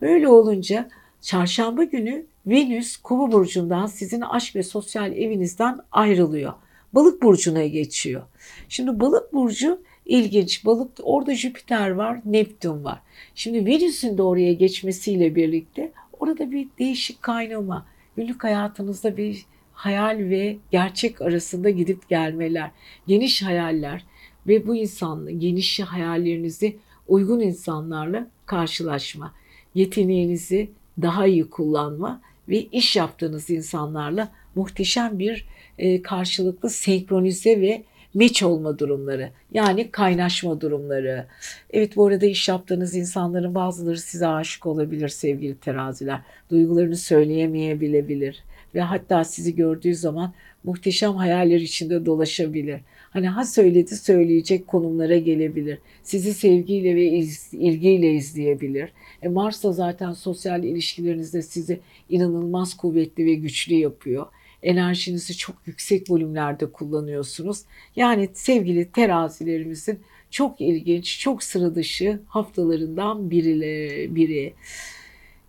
Böyle olunca Çarşamba günü Venüs Kova burcundan sizin aşk ve sosyal evinizden ayrılıyor. Balık burcuna geçiyor. Şimdi balık burcu ilginç. Balık orada Jüpiter var, Neptün var. Şimdi Venüs'ün de oraya geçmesiyle birlikte orada bir değişik kaynama. Günlük hayatınızda bir hayal ve gerçek arasında gidip gelmeler, geniş hayaller ve bu insanla geniş hayallerinizi uygun insanlarla karşılaşma, yeteneğinizi daha iyi kullanma ve iş yaptığınız insanlarla muhteşem bir e, karşılıklı senkronize ve meç olma durumları. Yani kaynaşma durumları. Evet bu arada iş yaptığınız insanların bazıları size aşık olabilir sevgili teraziler. Duygularını söyleyemeyebilebilir. Ve hatta sizi gördüğü zaman muhteşem hayaller içinde dolaşabilir. Hani ha söyledi söyleyecek konumlara gelebilir. Sizi sevgiyle ve ilgiyle izleyebilir. E Mars da zaten sosyal ilişkilerinizde sizi inanılmaz kuvvetli ve güçlü yapıyor. Enerjinizi çok yüksek volümlerde kullanıyorsunuz. Yani sevgili terazilerimizin çok ilginç, çok sıra dışı haftalarından biri. biri.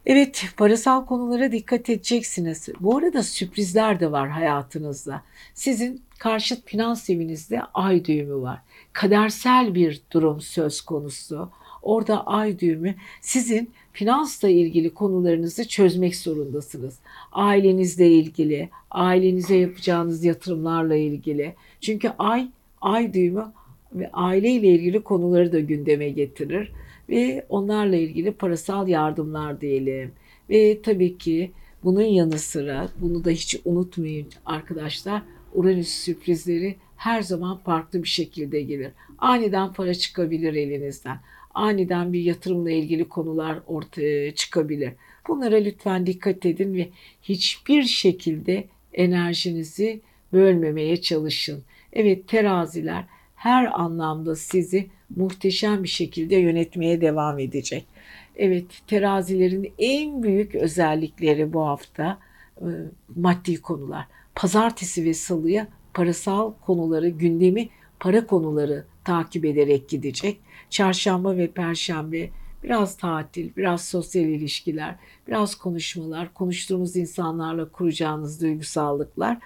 Evet, parasal konulara dikkat edeceksiniz. Bu arada sürprizler de var hayatınızda. Sizin karşıt finans evinizde ay düğümü var. Kadersel bir durum söz konusu. Orada ay düğümü sizin finansla ilgili konularınızı çözmek zorundasınız. Ailenizle ilgili, ailenize yapacağınız yatırımlarla ilgili. Çünkü ay ay düğümü ve aileyle ilgili konuları da gündeme getirir ve onlarla ilgili parasal yardımlar diyelim. Ve tabii ki bunun yanı sıra bunu da hiç unutmayın arkadaşlar. Uranüs sürprizleri her zaman farklı bir şekilde gelir. Aniden para çıkabilir elinizden. Aniden bir yatırımla ilgili konular ortaya çıkabilir. Bunlara lütfen dikkat edin ve hiçbir şekilde enerjinizi bölmemeye çalışın. Evet teraziler her anlamda sizi muhteşem bir şekilde yönetmeye devam edecek. Evet terazilerin en büyük özellikleri bu hafta e, maddi konular. Pazartesi ve salıya parasal konuları, gündemi para konuları takip ederek gidecek. Çarşamba ve perşembe biraz tatil, biraz sosyal ilişkiler, biraz konuşmalar, konuştuğumuz insanlarla kuracağınız duygusallıklar.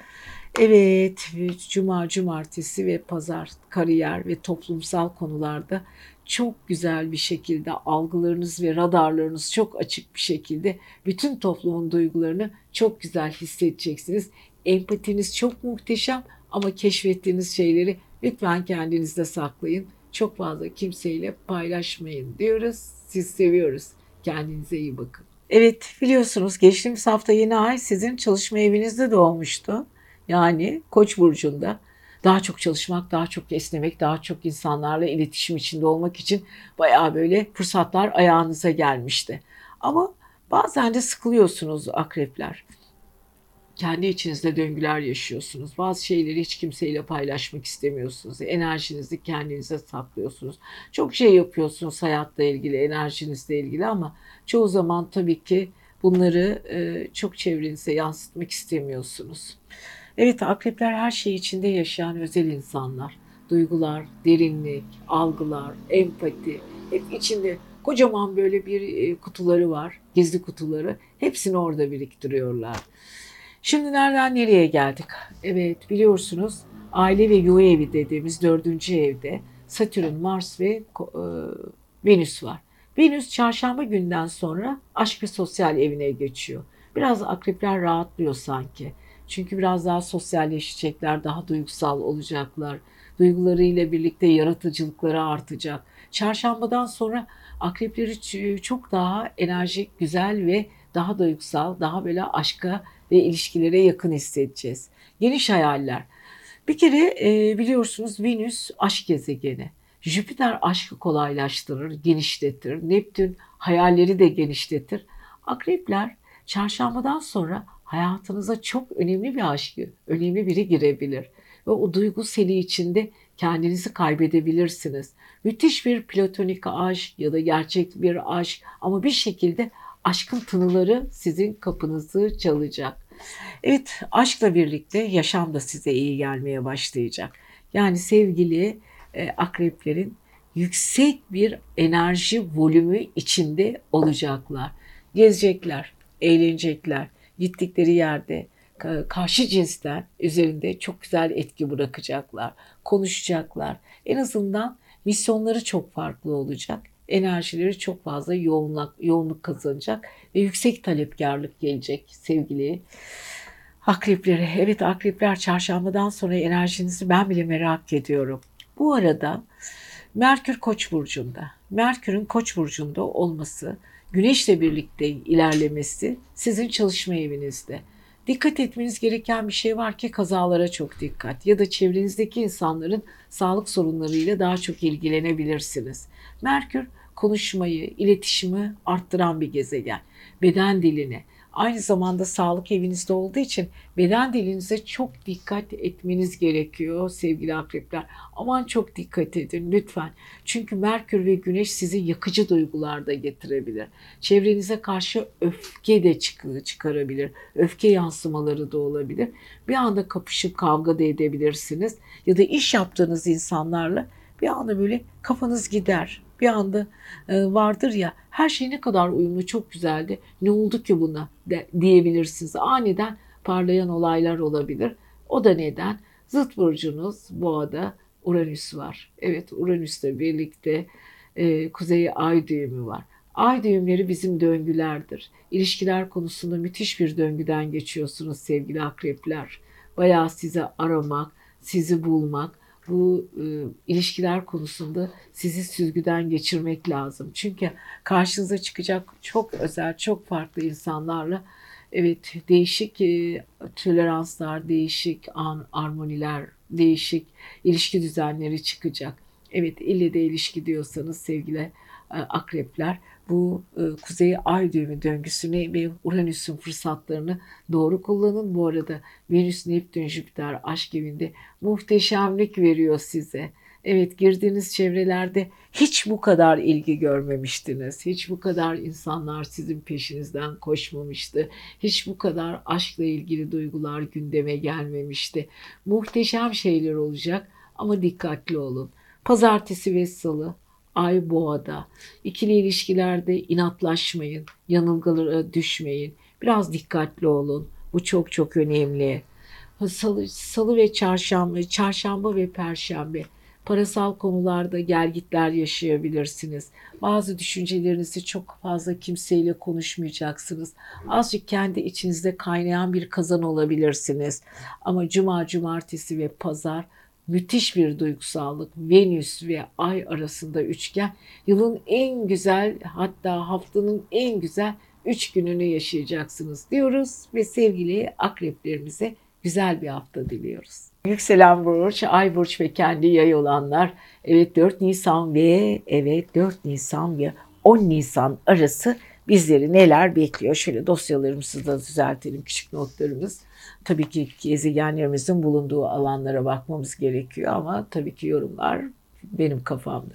Evet, cuma, cumartesi ve pazar kariyer ve toplumsal konularda çok güzel bir şekilde algılarınız ve radarlarınız çok açık bir şekilde bütün toplumun duygularını çok güzel hissedeceksiniz. Empatiniz çok muhteşem ama keşfettiğiniz şeyleri lütfen kendinizde saklayın. Çok fazla kimseyle paylaşmayın diyoruz. Siz seviyoruz. Kendinize iyi bakın. Evet biliyorsunuz geçtiğimiz hafta yeni ay sizin çalışma evinizde doğmuştu. Yani Koç burcunda daha çok çalışmak, daha çok esnemek, daha çok insanlarla iletişim içinde olmak için bayağı böyle fırsatlar ayağınıza gelmişti. Ama bazen de sıkılıyorsunuz akrepler. Kendi içinizde döngüler yaşıyorsunuz. Bazı şeyleri hiç kimseyle paylaşmak istemiyorsunuz. Enerjinizi kendinize saklıyorsunuz. Çok şey yapıyorsunuz hayatla ilgili, enerjinizle ilgili ama çoğu zaman tabii ki bunları çok çevrenize yansıtmak istemiyorsunuz. Evet akrepler her şey içinde yaşayan özel insanlar. Duygular, derinlik, algılar, empati hep içinde kocaman böyle bir e, kutuları var. Gizli kutuları. Hepsini orada biriktiriyorlar. Şimdi nereden nereye geldik? Evet biliyorsunuz aile ve yuva evi dediğimiz dördüncü evde Satürn, Mars ve e, Venüs var. Venüs çarşamba günden sonra aşk ve sosyal evine geçiyor. Biraz akrepler rahatlıyor sanki. Çünkü biraz daha sosyalleşecekler, daha duygusal olacaklar. Duygularıyla birlikte yaratıcılıkları artacak. Çarşambadan sonra akrepleri çok daha enerjik, güzel ve daha duygusal, daha böyle aşka ve ilişkilere yakın hissedeceğiz. Geniş hayaller. Bir kere e, biliyorsunuz Venüs aşk gezegeni. Jüpiter aşkı kolaylaştırır, genişletir. Neptün hayalleri de genişletir. Akrepler çarşambadan sonra hayatınıza çok önemli bir aşkı, önemli biri girebilir. Ve o duygu seli içinde kendinizi kaybedebilirsiniz. Müthiş bir platonik aşk ya da gerçek bir aşk ama bir şekilde aşkın tınıları sizin kapınızı çalacak. Evet aşkla birlikte yaşam da size iyi gelmeye başlayacak. Yani sevgili e, akreplerin yüksek bir enerji volümü içinde olacaklar. Gezecekler, eğlenecekler, gittikleri yerde karşı cinsten üzerinde çok güzel etki bırakacaklar, konuşacaklar. En azından misyonları çok farklı olacak. Enerjileri çok fazla yoğunluk, yoğunluk kazanacak ve yüksek talepkarlık gelecek sevgili akrepleri. Evet akrepler çarşambadan sonra enerjinizi ben bile merak ediyorum. Bu arada Merkür Koç burcunda. Merkür'ün Koç burcunda olması güneşle birlikte ilerlemesi sizin çalışma evinizde. Dikkat etmeniz gereken bir şey var ki kazalara çok dikkat ya da çevrenizdeki insanların sağlık sorunlarıyla daha çok ilgilenebilirsiniz. Merkür konuşmayı, iletişimi arttıran bir gezegen. Beden dilini, Aynı zamanda sağlık evinizde olduğu için beden dilinize çok dikkat etmeniz gerekiyor sevgili akrepler. Aman çok dikkat edin lütfen. Çünkü Merkür ve Güneş sizi yakıcı duygularda getirebilir. Çevrenize karşı öfke de çıkarabilir. Öfke yansımaları da olabilir. Bir anda kapışıp kavga da edebilirsiniz. Ya da iş yaptığınız insanlarla bir anda böyle kafanız gider bir anda e, vardır ya her şey ne kadar uyumlu çok güzeldi. Ne oldu ki buna de, diyebilirsiniz. Aniden parlayan olaylar olabilir. O da neden? Zıt burcunuz boğada Uranüs var. Evet Uranüs'le birlikte e, kuzey ay düğümü var. Ay düğümleri bizim döngülerdir. İlişkiler konusunda müthiş bir döngüden geçiyorsunuz sevgili akrepler. Bayağı size aramak, sizi bulmak, bu e, ilişkiler konusunda sizi süzgüden geçirmek lazım. Çünkü karşınıza çıkacak çok özel, çok farklı insanlarla evet değişik e, toleranslar, değişik an, armoniler, değişik ilişki düzenleri çıkacak. Evet ille de ilişki diyorsanız sevgili e, akrepler bu e, kuzey ay düğümü döngüsünü ve Uranüs'ün fırsatlarını doğru kullanın. Bu arada Venüs, Neptün, Jüpiter aşk evinde muhteşemlik veriyor size. Evet girdiğiniz çevrelerde hiç bu kadar ilgi görmemiştiniz. Hiç bu kadar insanlar sizin peşinizden koşmamıştı. Hiç bu kadar aşkla ilgili duygular gündeme gelmemişti. Muhteşem şeyler olacak ama dikkatli olun. Pazartesi ve salı Ay boğada. İkili ilişkilerde inatlaşmayın, yanılgılara düşmeyin. Biraz dikkatli olun. Bu çok çok önemli. Salı, salı ve çarşamba, çarşamba ve perşembe parasal konularda gelgitler yaşayabilirsiniz. Bazı düşüncelerinizi çok fazla kimseyle konuşmayacaksınız. Azıcık kendi içinizde kaynayan bir kazan olabilirsiniz. Ama cuma, cumartesi ve pazar müthiş bir duygusallık. Venüs ve Ay arasında üçgen yılın en güzel hatta haftanın en güzel üç gününü yaşayacaksınız diyoruz ve sevgili akreplerimize güzel bir hafta diliyoruz. Yükselen burç, ay burç ve kendi yay olanlar evet 4 Nisan ve evet 4 Nisan ve 10 Nisan arası bizleri neler bekliyor? Şöyle dosyalarımızı da düzeltelim küçük notlarımız. Tabii ki gezegenlerimizin bulunduğu alanlara bakmamız gerekiyor ama tabii ki yorumlar benim kafamda.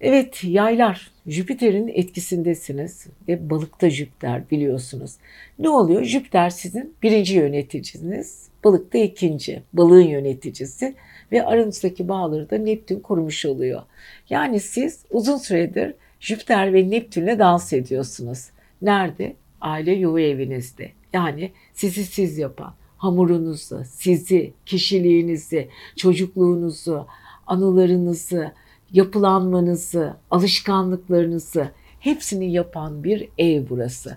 Evet yaylar Jüpiter'in etkisindesiniz ve balıkta Jüpiter biliyorsunuz. Ne oluyor? Jüpiter sizin birinci yöneticiniz, balıkta ikinci, balığın yöneticisi ve aranızdaki bağları da Neptün kurmuş oluyor. Yani siz uzun süredir Jüpiter ve Neptün'le dans ediyorsunuz. Nerede? Aile yuva evinizde. Yani sizi siz yapan, hamurunuzu, sizi, kişiliğinizi, çocukluğunuzu, anılarınızı, yapılanmanızı, alışkanlıklarınızı hepsini yapan bir ev burası.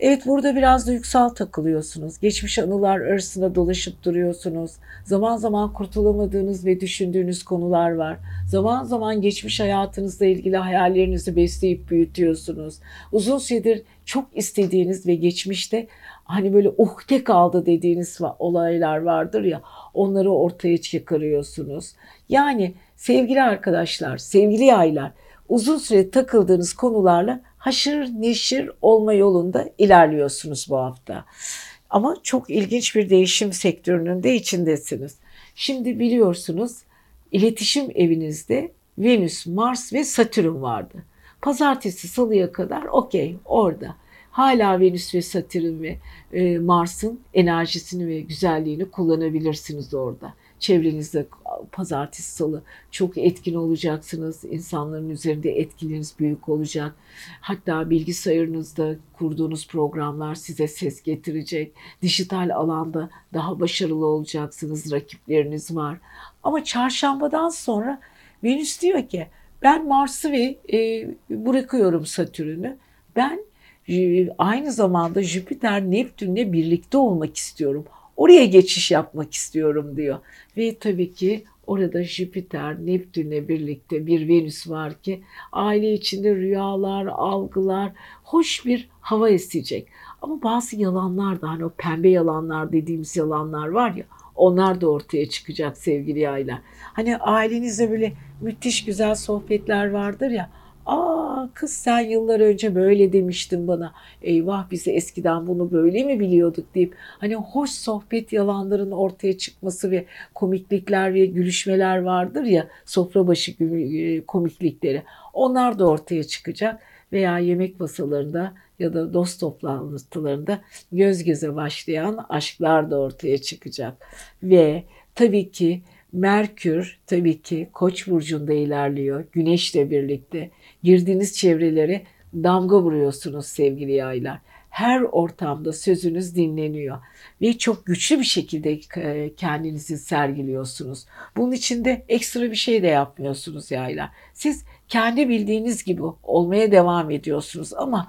Evet burada biraz duygusal takılıyorsunuz. Geçmiş anılar arasında dolaşıp duruyorsunuz. Zaman zaman kurtulamadığınız ve düşündüğünüz konular var. Zaman zaman geçmiş hayatınızla ilgili hayallerinizi besleyip büyütüyorsunuz. Uzun süredir çok istediğiniz ve geçmişte hani böyle uhde kaldı dediğiniz olaylar vardır ya onları ortaya çıkarıyorsunuz. Yani sevgili arkadaşlar, sevgili yaylar uzun süre takıldığınız konularla haşır neşir olma yolunda ilerliyorsunuz bu hafta. Ama çok ilginç bir değişim sektörünün de içindesiniz. Şimdi biliyorsunuz iletişim evinizde Venüs, Mars ve Satürn vardı. Pazartesi, salıya kadar okey orada. Hala Venüs ve Satürn ve e, Mars'ın enerjisini ve güzelliğini kullanabilirsiniz orada çevrenizde pazartesi salı çok etkin olacaksınız. İnsanların üzerinde etkileriniz büyük olacak. Hatta bilgisayarınızda kurduğunuz programlar size ses getirecek. Dijital alanda daha başarılı olacaksınız. Rakipleriniz var. Ama çarşambadan sonra Venüs diyor ki ben Mars'ı ve e, bırakıyorum Satürn'ü. Ben e, aynı zamanda Jüpiter Neptün'le birlikte olmak istiyorum. Oraya geçiş yapmak istiyorum diyor. Ve tabii ki orada Jüpiter, Neptün'le birlikte bir Venüs var ki aile içinde rüyalar, algılar, hoş bir hava esecek. Ama bazı yalanlar da hani o pembe yalanlar dediğimiz yalanlar var ya onlar da ortaya çıkacak sevgili yaylar. Hani ailenizde böyle müthiş güzel sohbetler vardır ya Aa kız sen yıllar önce böyle demiştin bana. Eyvah bizi eskiden bunu böyle mi biliyorduk deyip hani hoş sohbet yalanların ortaya çıkması ve komiklikler ve gülüşmeler vardır ya sofra başı e, komiklikleri. Onlar da ortaya çıkacak veya yemek masalarında ya da dost toplantılarında göz göze başlayan aşklar da ortaya çıkacak. Ve tabii ki Merkür tabii ki Koç burcunda ilerliyor. Güneşle birlikte girdiğiniz çevrelere damga vuruyorsunuz sevgili yaylar. Her ortamda sözünüz dinleniyor ve çok güçlü bir şekilde e, kendinizi sergiliyorsunuz. Bunun için de ekstra bir şey de yapmıyorsunuz yaylar. Siz kendi bildiğiniz gibi olmaya devam ediyorsunuz ama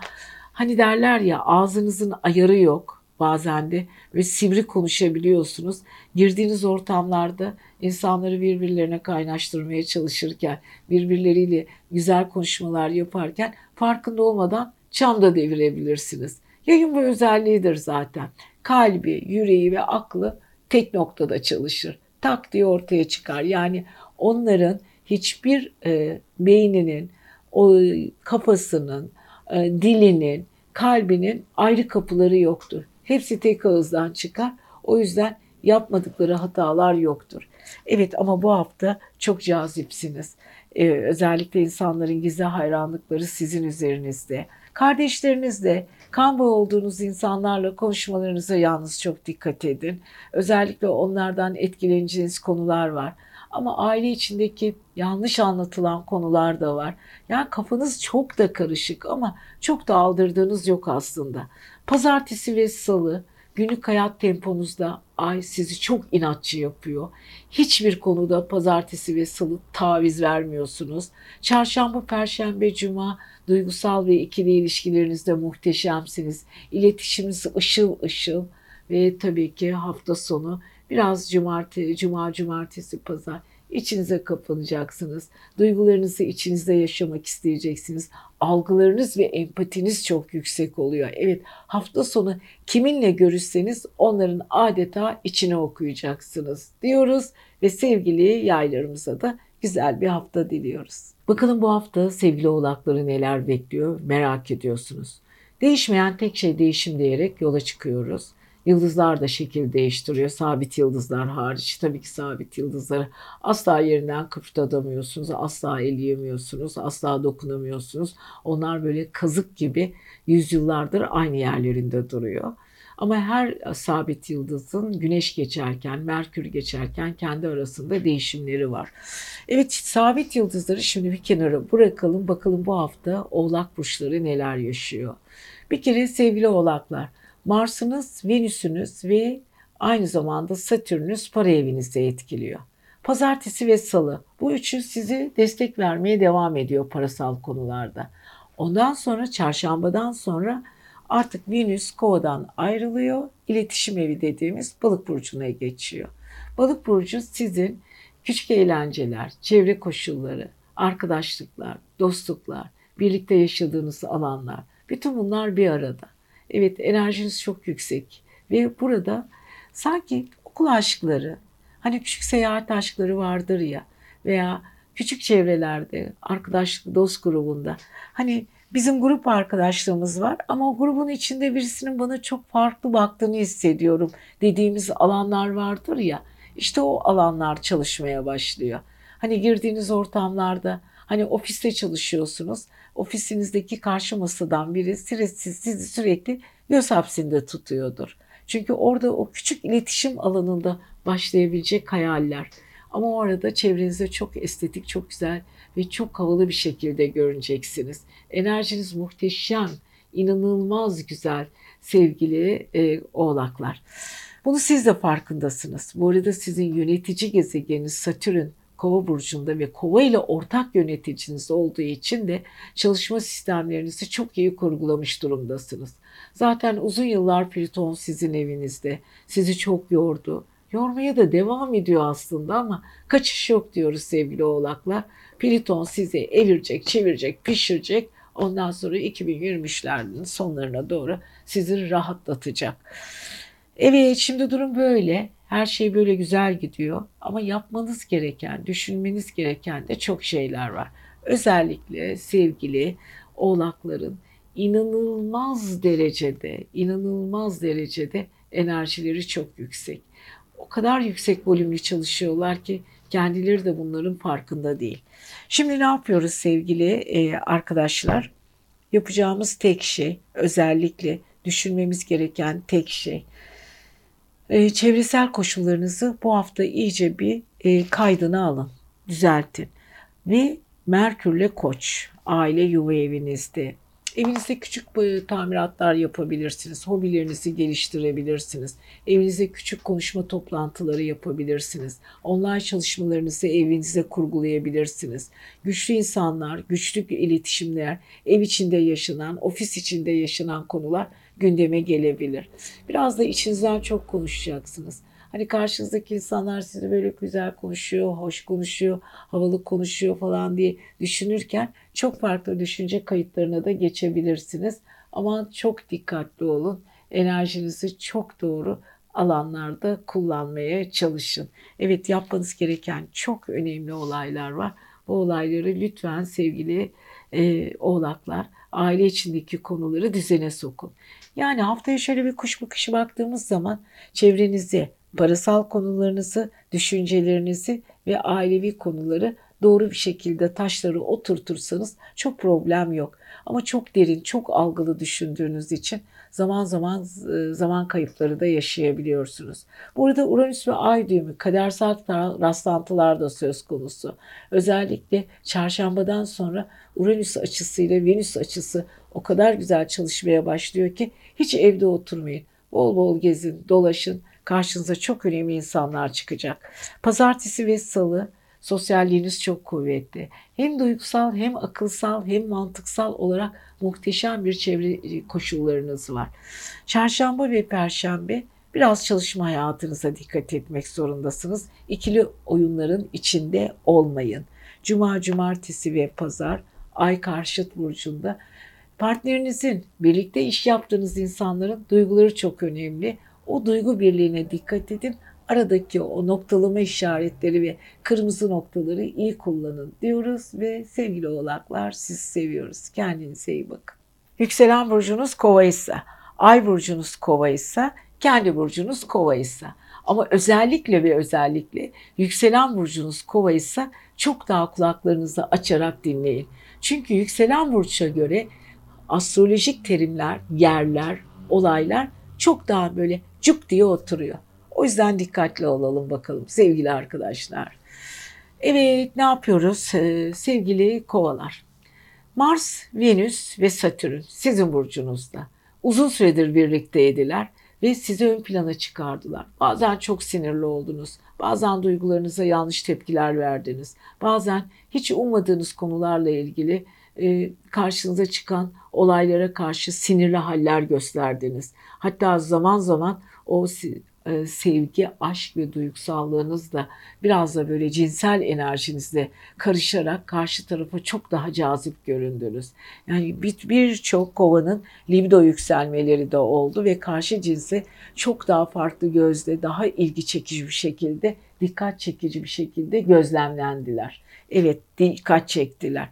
hani derler ya ağzınızın ayarı yok bazen de ve sivri konuşabiliyorsunuz. Girdiğiniz ortamlarda insanları birbirlerine kaynaştırmaya çalışırken, birbirleriyle güzel konuşmalar yaparken farkında olmadan çam da devirebilirsiniz. Yayın bu özelliğidir zaten. Kalbi, yüreği ve aklı tek noktada çalışır. Tak diye ortaya çıkar. Yani onların hiçbir e, beyninin, o kafasının, e, dilinin, kalbinin ayrı kapıları yoktur. Hepsi tek ağızdan çıkar. O yüzden yapmadıkları hatalar yoktur. Evet ama bu hafta çok cazipsiniz. Ee, özellikle insanların gizli hayranlıkları sizin üzerinizde. Kardeşlerinizle, kan bağı olduğunuz insanlarla konuşmalarınıza yalnız çok dikkat edin. Özellikle onlardan etkileneceğiniz konular var. Ama aile içindeki yanlış anlatılan konular da var. Yani kafanız çok da karışık ama çok da aldırdığınız yok aslında. Pazartesi ve salı günlük hayat temponuzda ay sizi çok inatçı yapıyor. Hiçbir konuda pazartesi ve salı taviz vermiyorsunuz. Çarşamba, perşembe, cuma duygusal ve ikili ilişkilerinizde muhteşemsiniz. İletişiminiz ışıl ışıl ve tabii ki hafta sonu biraz cumartesi, cuma, cumartesi, pazar içinize kapanacaksınız. Duygularınızı içinizde yaşamak isteyeceksiniz. Algılarınız ve empatiniz çok yüksek oluyor. Evet hafta sonu kiminle görüşseniz onların adeta içine okuyacaksınız diyoruz ve sevgili yaylarımıza da güzel bir hafta diliyoruz. Bakalım bu hafta sevgili oğlakları neler bekliyor merak ediyorsunuz. Değişmeyen tek şey değişim diyerek yola çıkıyoruz. Yıldızlar da şekil değiştiriyor. Sabit yıldızlar hariç. Tabii ki sabit yıldızları asla yerinden kıpırdatamıyorsunuz. Asla eleyemiyorsunuz. Asla dokunamıyorsunuz. Onlar böyle kazık gibi yüzyıllardır aynı yerlerinde duruyor. Ama her sabit yıldızın güneş geçerken, Merkür geçerken kendi arasında değişimleri var. Evet sabit yıldızları şimdi bir kenara bırakalım. Bakalım bu hafta oğlak burçları neler yaşıyor. Bir kere sevgili oğlaklar Mars'ınız, Venüs'ünüz ve aynı zamanda Satürn'ünüz para evinizi etkiliyor. Pazartesi ve salı bu üçü sizi destek vermeye devam ediyor parasal konularda. Ondan sonra çarşambadan sonra artık Venüs Kova'dan ayrılıyor. İletişim evi dediğimiz balık burcuna geçiyor. Balık burcu sizin küçük eğlenceler, çevre koşulları, arkadaşlıklar, dostluklar, birlikte yaşadığınız alanlar bütün bunlar bir arada. Evet enerjiniz çok yüksek ve burada sanki okul aşkları, hani küçük seyahat aşkları vardır ya veya küçük çevrelerde, arkadaşlık, dost grubunda hani bizim grup arkadaşlığımız var ama o grubun içinde birisinin bana çok farklı baktığını hissediyorum dediğimiz alanlar vardır ya. İşte o alanlar çalışmaya başlıyor. Hani girdiğiniz ortamlarda hani ofiste çalışıyorsunuz ofisinizdeki karşı masadan biri sizi, sizi sürekli göz hapsinde tutuyordur. Çünkü orada o küçük iletişim alanında başlayabilecek hayaller. Ama orada çevrenizde çok estetik, çok güzel ve çok havalı bir şekilde görüneceksiniz. Enerjiniz muhteşem, inanılmaz güzel sevgili e, oğlaklar. Bunu siz de farkındasınız. Bu arada sizin yönetici gezegeniniz Satürn Kova burcunda ve Kova ile ortak yöneticiniz olduğu için de çalışma sistemlerinizi çok iyi kurgulamış durumdasınız. Zaten uzun yıllar Plüton sizin evinizde. Sizi çok yordu. Yormaya da devam ediyor aslında ama kaçış yok diyoruz sevgili oğlaklar. Plüton sizi evirecek, çevirecek, pişirecek. Ondan sonra 2023'lerin sonlarına doğru sizi rahatlatacak. Evet şimdi durum böyle. Her şey böyle güzel gidiyor ama yapmanız gereken, düşünmeniz gereken de çok şeyler var. Özellikle sevgili oğlakların inanılmaz derecede, inanılmaz derecede enerjileri çok yüksek. O kadar yüksek volümlü çalışıyorlar ki kendileri de bunların farkında değil. Şimdi ne yapıyoruz sevgili e, arkadaşlar? Yapacağımız tek şey, özellikle düşünmemiz gereken tek şey e, çevresel koşullarınızı bu hafta iyice bir e, kaydını alın, düzeltin. Ve Merkürle Koç, aile yuva evinizde. Evinizde küçük tamiratlar yapabilirsiniz. Hobilerinizi geliştirebilirsiniz. Evinizde küçük konuşma toplantıları yapabilirsiniz. Online çalışmalarınızı evinize kurgulayabilirsiniz. Güçlü insanlar, güçlü iletişimler, ev içinde yaşanan, ofis içinde yaşanan konular gündeme gelebilir. Biraz da içinizden çok konuşacaksınız. Hani karşınızdaki insanlar sizi böyle güzel konuşuyor, hoş konuşuyor, havalı konuşuyor falan diye düşünürken çok farklı düşünce kayıtlarına da geçebilirsiniz. Ama çok dikkatli olun. Enerjinizi çok doğru alanlarda kullanmaya çalışın. Evet yapmanız gereken çok önemli olaylar var. Bu olayları lütfen sevgili e, oğlaklar aile içindeki konuları düzene sokun. Yani haftaya şöyle bir kuş bakışı baktığımız zaman çevrenizi, parasal konularınızı, düşüncelerinizi ve ailevi konuları doğru bir şekilde taşları oturtursanız çok problem yok. Ama çok derin, çok algılı düşündüğünüz için zaman zaman e, zaman kayıpları da yaşayabiliyorsunuz. Burada Uranüs ve Ay düğümü kadersel rastlantılar da söz konusu. Özellikle çarşambadan sonra Uranüs açısıyla Venüs açısı o kadar güzel çalışmaya başlıyor ki hiç evde oturmayın. Bol bol gezin, dolaşın. Karşınıza çok önemli insanlar çıkacak. Pazartesi ve salı sosyalliğiniz çok kuvvetli. Hem duygusal hem akılsal hem mantıksal olarak muhteşem bir çevre koşullarınız var. Çarşamba ve perşembe biraz çalışma hayatınıza dikkat etmek zorundasınız. İkili oyunların içinde olmayın. Cuma, cumartesi ve pazar ay karşıt burcunda partnerinizin, birlikte iş yaptığınız insanların duyguları çok önemli. O duygu birliğine dikkat edin. Aradaki o noktalama işaretleri ve kırmızı noktaları iyi kullanın diyoruz ve sevgili oğlaklar siz seviyoruz. Kendinize iyi bakın. Yükselen burcunuz kova ise, ay burcunuz kova ise, kendi burcunuz kova ise. Ama özellikle ve özellikle yükselen burcunuz kova ise çok daha kulaklarınızı açarak dinleyin. Çünkü yükselen burça göre astrolojik terimler, yerler, olaylar çok daha böyle cuk diye oturuyor. O yüzden dikkatli olalım bakalım sevgili arkadaşlar. Evet ne yapıyoruz ee, sevgili kovalar? Mars, Venüs ve Satürn sizin burcunuzda. Uzun süredir birlikteydiler ve sizi ön plana çıkardılar. Bazen çok sinirli oldunuz. Bazen duygularınıza yanlış tepkiler verdiniz. Bazen hiç ummadığınız konularla ilgili e, karşınıza çıkan olaylara karşı sinirli haller gösterdiniz. Hatta zaman zaman o e, sevgi, aşk ve duygusallığınız da biraz da böyle cinsel enerjinizle karışarak karşı tarafa çok daha cazip göründünüz. Yani birçok bir kovanın libido yükselmeleri de oldu ve karşı cinse çok daha farklı gözle, daha ilgi çekici bir şekilde, dikkat çekici bir şekilde gözlemlendiler. Evet, dikkat çektiler.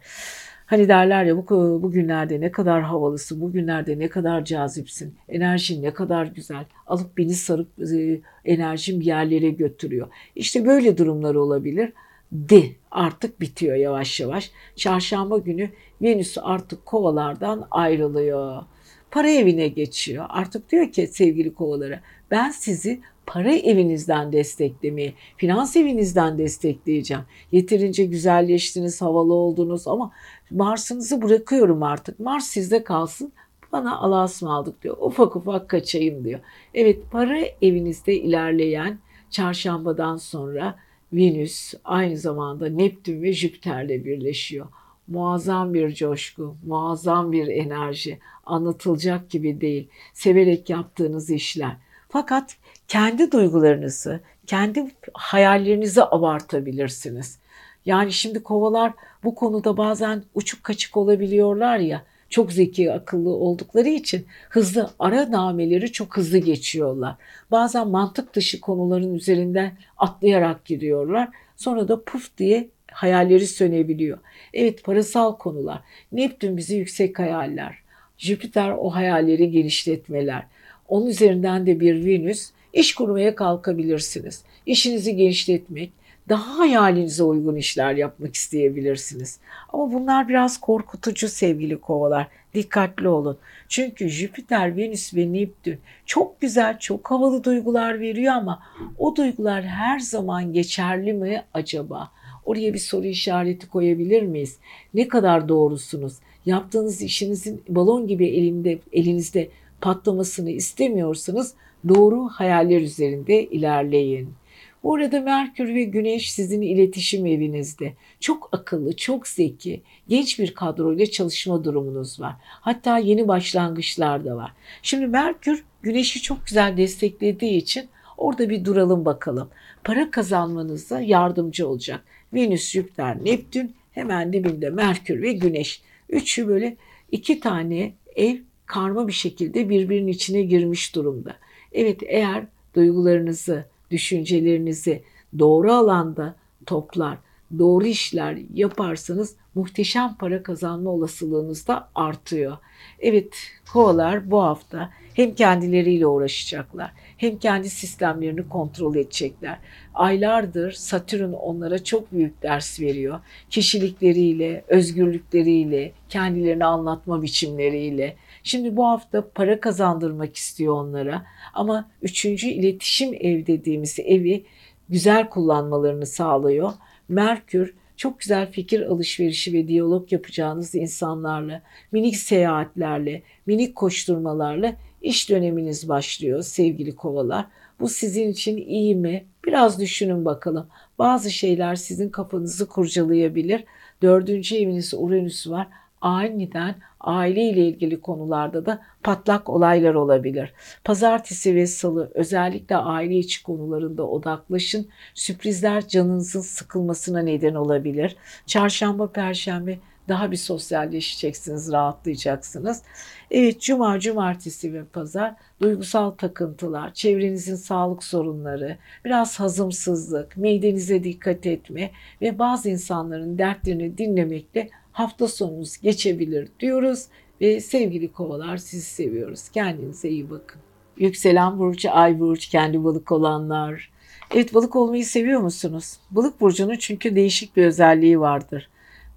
Hani derler ya bu bugünlerde ne kadar havalısın, bugünlerde ne kadar cazipsin, enerjin ne kadar güzel. Alıp beni sarıp e, enerjim yerlere götürüyor. İşte böyle durumlar olabilir. De artık bitiyor yavaş yavaş. Çarşamba günü Venüs artık kovalardan ayrılıyor. Para evine geçiyor. Artık diyor ki sevgili kovalara ben sizi para evinizden desteklemeyi, finans evinizden destekleyeceğim. Yeterince güzelleştiniz, havalı oldunuz ama Mars'ınızı bırakıyorum artık. Mars sizde kalsın. Bana Allah'a ısmarladık diyor. Ufak ufak kaçayım diyor. Evet para evinizde ilerleyen çarşambadan sonra Venüs aynı zamanda Neptün ve Jüpiter'le birleşiyor. Muazzam bir coşku, muazzam bir enerji. Anlatılacak gibi değil. Severek yaptığınız işler. Fakat kendi duygularınızı, kendi hayallerinizi abartabilirsiniz. Yani şimdi kovalar bu konuda bazen uçuk kaçık olabiliyorlar ya. Çok zeki, akıllı oldukları için hızlı ara nameleri çok hızlı geçiyorlar. Bazen mantık dışı konuların üzerinden atlayarak gidiyorlar. Sonra da puf diye hayalleri sönebiliyor. Evet parasal konular. Neptün bizi yüksek hayaller. Jüpiter o hayalleri genişletmeler. Onun üzerinden de bir Venüs iş kurmaya kalkabilirsiniz. İşinizi genişletmek, daha hayalinize uygun işler yapmak isteyebilirsiniz. Ama bunlar biraz korkutucu sevgili kovalar. Dikkatli olun. Çünkü Jüpiter, Venüs ve Neptün çok güzel, çok havalı duygular veriyor ama o duygular her zaman geçerli mi acaba? Oraya bir soru işareti koyabilir miyiz? Ne kadar doğrusunuz? Yaptığınız işinizin balon gibi elinde, elinizde patlamasını istemiyorsanız doğru hayaller üzerinde ilerleyin. Bu arada Merkür ve Güneş sizin iletişim evinizde. Çok akıllı, çok zeki, genç bir kadroyla çalışma durumunuz var. Hatta yeni başlangıçlar da var. Şimdi Merkür Güneş'i çok güzel desteklediği için orada bir duralım bakalım. Para kazanmanıza yardımcı olacak. Venüs, Jüpiter, Neptün hemen dibinde Merkür ve Güneş. Üçü böyle iki tane ev karma bir şekilde birbirinin içine girmiş durumda. Evet eğer duygularınızı, düşüncelerinizi doğru alanda toplar, doğru işler yaparsanız muhteşem para kazanma olasılığınız da artıyor. Evet, kovalar bu hafta hem kendileriyle uğraşacaklar hem kendi sistemlerini kontrol edecekler. Aylardır Satürn onlara çok büyük ders veriyor. Kişilikleriyle, özgürlükleriyle, kendilerini anlatma biçimleriyle. Şimdi bu hafta para kazandırmak istiyor onlara ama üçüncü iletişim ev dediğimiz evi güzel kullanmalarını sağlıyor. Merkür çok güzel fikir alışverişi ve diyalog yapacağınız insanlarla, minik seyahatlerle, minik koşturmalarla iş döneminiz başlıyor sevgili kovalar. Bu sizin için iyi mi? Biraz düşünün bakalım. Bazı şeyler sizin kafanızı kurcalayabilir. Dördüncü eviniz Uranüs var aniden aile ile ilgili konularda da patlak olaylar olabilir. Pazartesi ve salı özellikle aile içi konularında odaklaşın. Sürprizler canınızın sıkılmasına neden olabilir. Çarşamba, perşembe daha bir sosyalleşeceksiniz, rahatlayacaksınız. Evet, cuma, cumartesi ve pazar duygusal takıntılar, çevrenizin sağlık sorunları, biraz hazımsızlık, midenize dikkat etme ve bazı insanların dertlerini dinlemekle hafta sonunuz geçebilir diyoruz ve sevgili kovalar sizi seviyoruz. Kendinize iyi bakın. Yükselen burcu, ay burcu, kendi balık olanlar. Evet balık olmayı seviyor musunuz? Balık burcunun çünkü değişik bir özelliği vardır.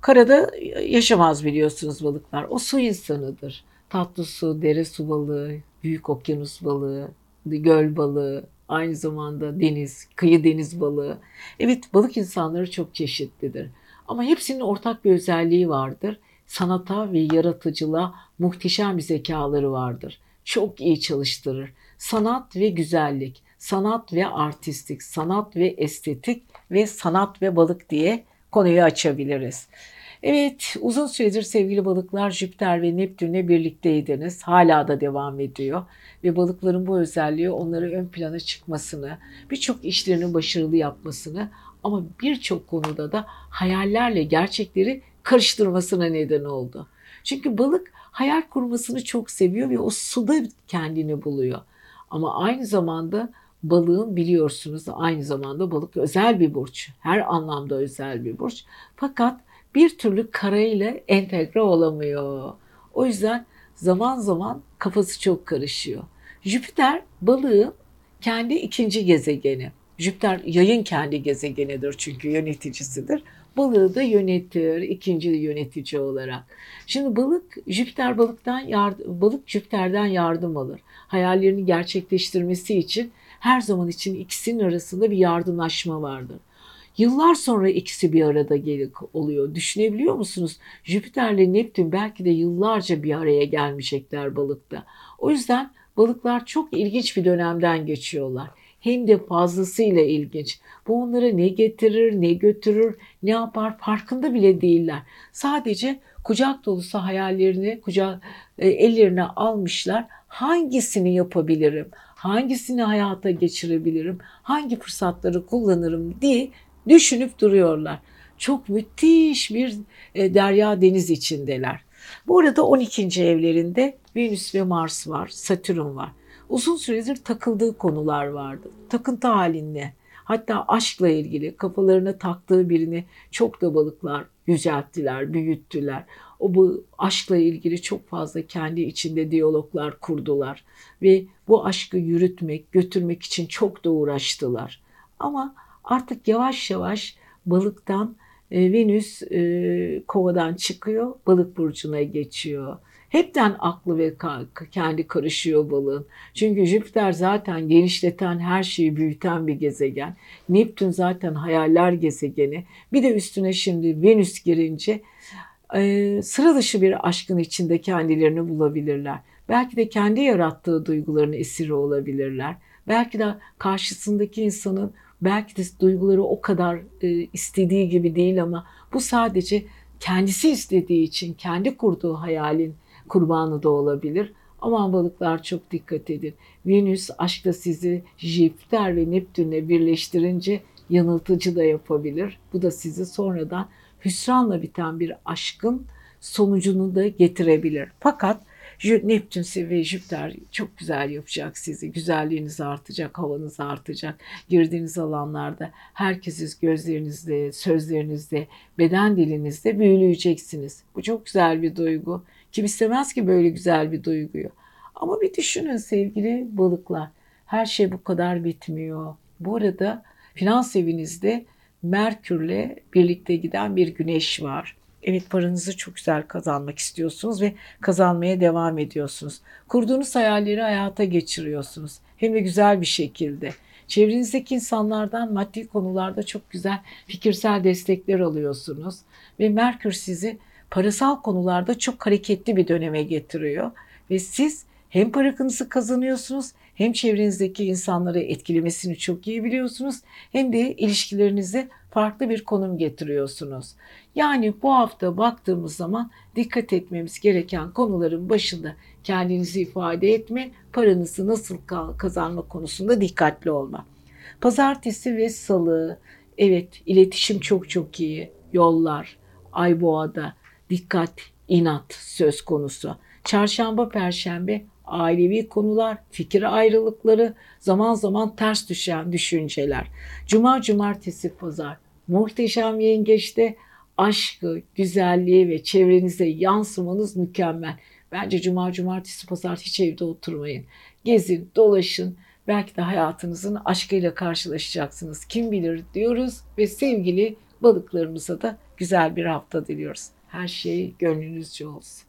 Karada yaşamaz biliyorsunuz balıklar. O su insanıdır. Tatlı su, dere su balığı, büyük okyanus balığı, göl balığı, aynı zamanda deniz, kıyı deniz balığı. Evet balık insanları çok çeşitlidir. Ama hepsinin ortak bir özelliği vardır. Sanata ve yaratıcılığa muhteşem bir zekaları vardır. Çok iyi çalıştırır. Sanat ve güzellik, sanat ve artistik, sanat ve estetik ve sanat ve balık diye konuyu açabiliriz. Evet uzun süredir sevgili balıklar Jüpiter ve Neptün'le birlikteydiniz. Hala da devam ediyor. Ve balıkların bu özelliği onları ön plana çıkmasını, birçok işlerini başarılı yapmasını ama birçok konuda da hayallerle gerçekleri karıştırmasına neden oldu. Çünkü balık hayal kurmasını çok seviyor ve o suda kendini buluyor. Ama aynı zamanda balığın biliyorsunuz aynı zamanda balık özel bir burç. Her anlamda özel bir burç. Fakat bir türlü karayla entegre olamıyor. O yüzden zaman zaman kafası çok karışıyor. Jüpiter balığın kendi ikinci gezegeni. Jüpiter yayın kendi gezegenidir çünkü yöneticisidir. Balığı da yönetir ikinci yönetici olarak. Şimdi balık Jüpiter balıktan yardım, balık Jüpiter'den yardım alır. Hayallerini gerçekleştirmesi için her zaman için ikisinin arasında bir yardımlaşma vardır. Yıllar sonra ikisi bir arada gelik oluyor. Düşünebiliyor musunuz? Jüpiter'le Neptün belki de yıllarca bir araya gelmeyecekler balıkta. O yüzden balıklar çok ilginç bir dönemden geçiyorlar hem de fazlasıyla ilginç. Bu onlara ne getirir, ne götürür, ne yapar farkında bile değiller. Sadece kucak dolusu hayallerini kucak e, ellerine almışlar. Hangisini yapabilirim? Hangisini hayata geçirebilirim? Hangi fırsatları kullanırım diye düşünüp duruyorlar. Çok müthiş bir e, derya deniz içindeler. Bu arada 12. evlerinde Venüs ve Mars var, Satürn var uzun süredir takıldığı konular vardı. Takıntı halinde. Hatta aşkla ilgili kafalarına taktığı birini çok da balıklar yücelttiler, büyüttüler. O bu aşkla ilgili çok fazla kendi içinde diyaloglar kurdular ve bu aşkı yürütmek, götürmek için çok da uğraştılar. Ama Artık yavaş yavaş balıktan e, Venüs e, kovadan çıkıyor, balık burcuna geçiyor. Hepten aklı ve kendi karışıyor balığın. Çünkü Jüpiter zaten genişleten, her şeyi büyüten bir gezegen. Neptün zaten hayaller gezegeni. Bir de üstüne şimdi Venüs girince e, sıra dışı bir aşkın içinde kendilerini bulabilirler. Belki de kendi yarattığı duyguların esiri olabilirler. Belki de karşısındaki insanın belki de duyguları o kadar e, istediği gibi değil ama bu sadece kendisi istediği için kendi kurduğu hayalin kurbanı da olabilir. Aman balıklar çok dikkat edin. Venüs aşkta sizi Jüpiter ve Neptünle birleştirince yanıltıcı da yapabilir. Bu da sizi sonradan hüsranla biten bir aşkın sonucunu da getirebilir. Fakat Neptün ve Jüpiter çok güzel yapacak sizi. Güzelliğiniz artacak, havanız artacak. Girdiğiniz alanlarda herkesiz gözlerinizde, sözlerinizde, beden dilinizde büyüleyeceksiniz. Bu çok güzel bir duygu. Kim istemez ki böyle güzel bir duyguyu. Ama bir düşünün sevgili balıklar. Her şey bu kadar bitmiyor. Bu arada finans evinizde Merkürle birlikte giden bir güneş var. Evet paranızı çok güzel kazanmak istiyorsunuz ve kazanmaya devam ediyorsunuz. Kurduğunuz hayalleri hayata geçiriyorsunuz. Hem de güzel bir şekilde. Çevrenizdeki insanlardan maddi konularda çok güzel fikirsel destekler alıyorsunuz. Ve Merkür sizi parasal konularda çok hareketli bir döneme getiriyor. Ve siz hem paranızı kazanıyorsunuz hem çevrenizdeki insanları etkilemesini çok iyi biliyorsunuz hem de ilişkilerinize farklı bir konum getiriyorsunuz. Yani bu hafta baktığımız zaman dikkat etmemiz gereken konuların başında kendinizi ifade etme, paranızı nasıl kazanma konusunda dikkatli olma. Pazartesi ve salı, evet iletişim çok çok iyi, yollar, ay boğada, dikkat, inat söz konusu. Çarşamba, perşembe ailevi konular, fikir ayrılıkları, zaman zaman ters düşen düşünceler. Cuma, cumartesi, pazar. Muhteşem yengeçte aşkı, güzelliği ve çevrenize yansımanız mükemmel. Bence cuma, cumartesi, pazar hiç evde oturmayın. Gezin, dolaşın. Belki de hayatınızın aşkıyla karşılaşacaksınız. Kim bilir diyoruz ve sevgili balıklarımıza da güzel bir hafta diliyoruz. Her şey gönlünüzce olsun.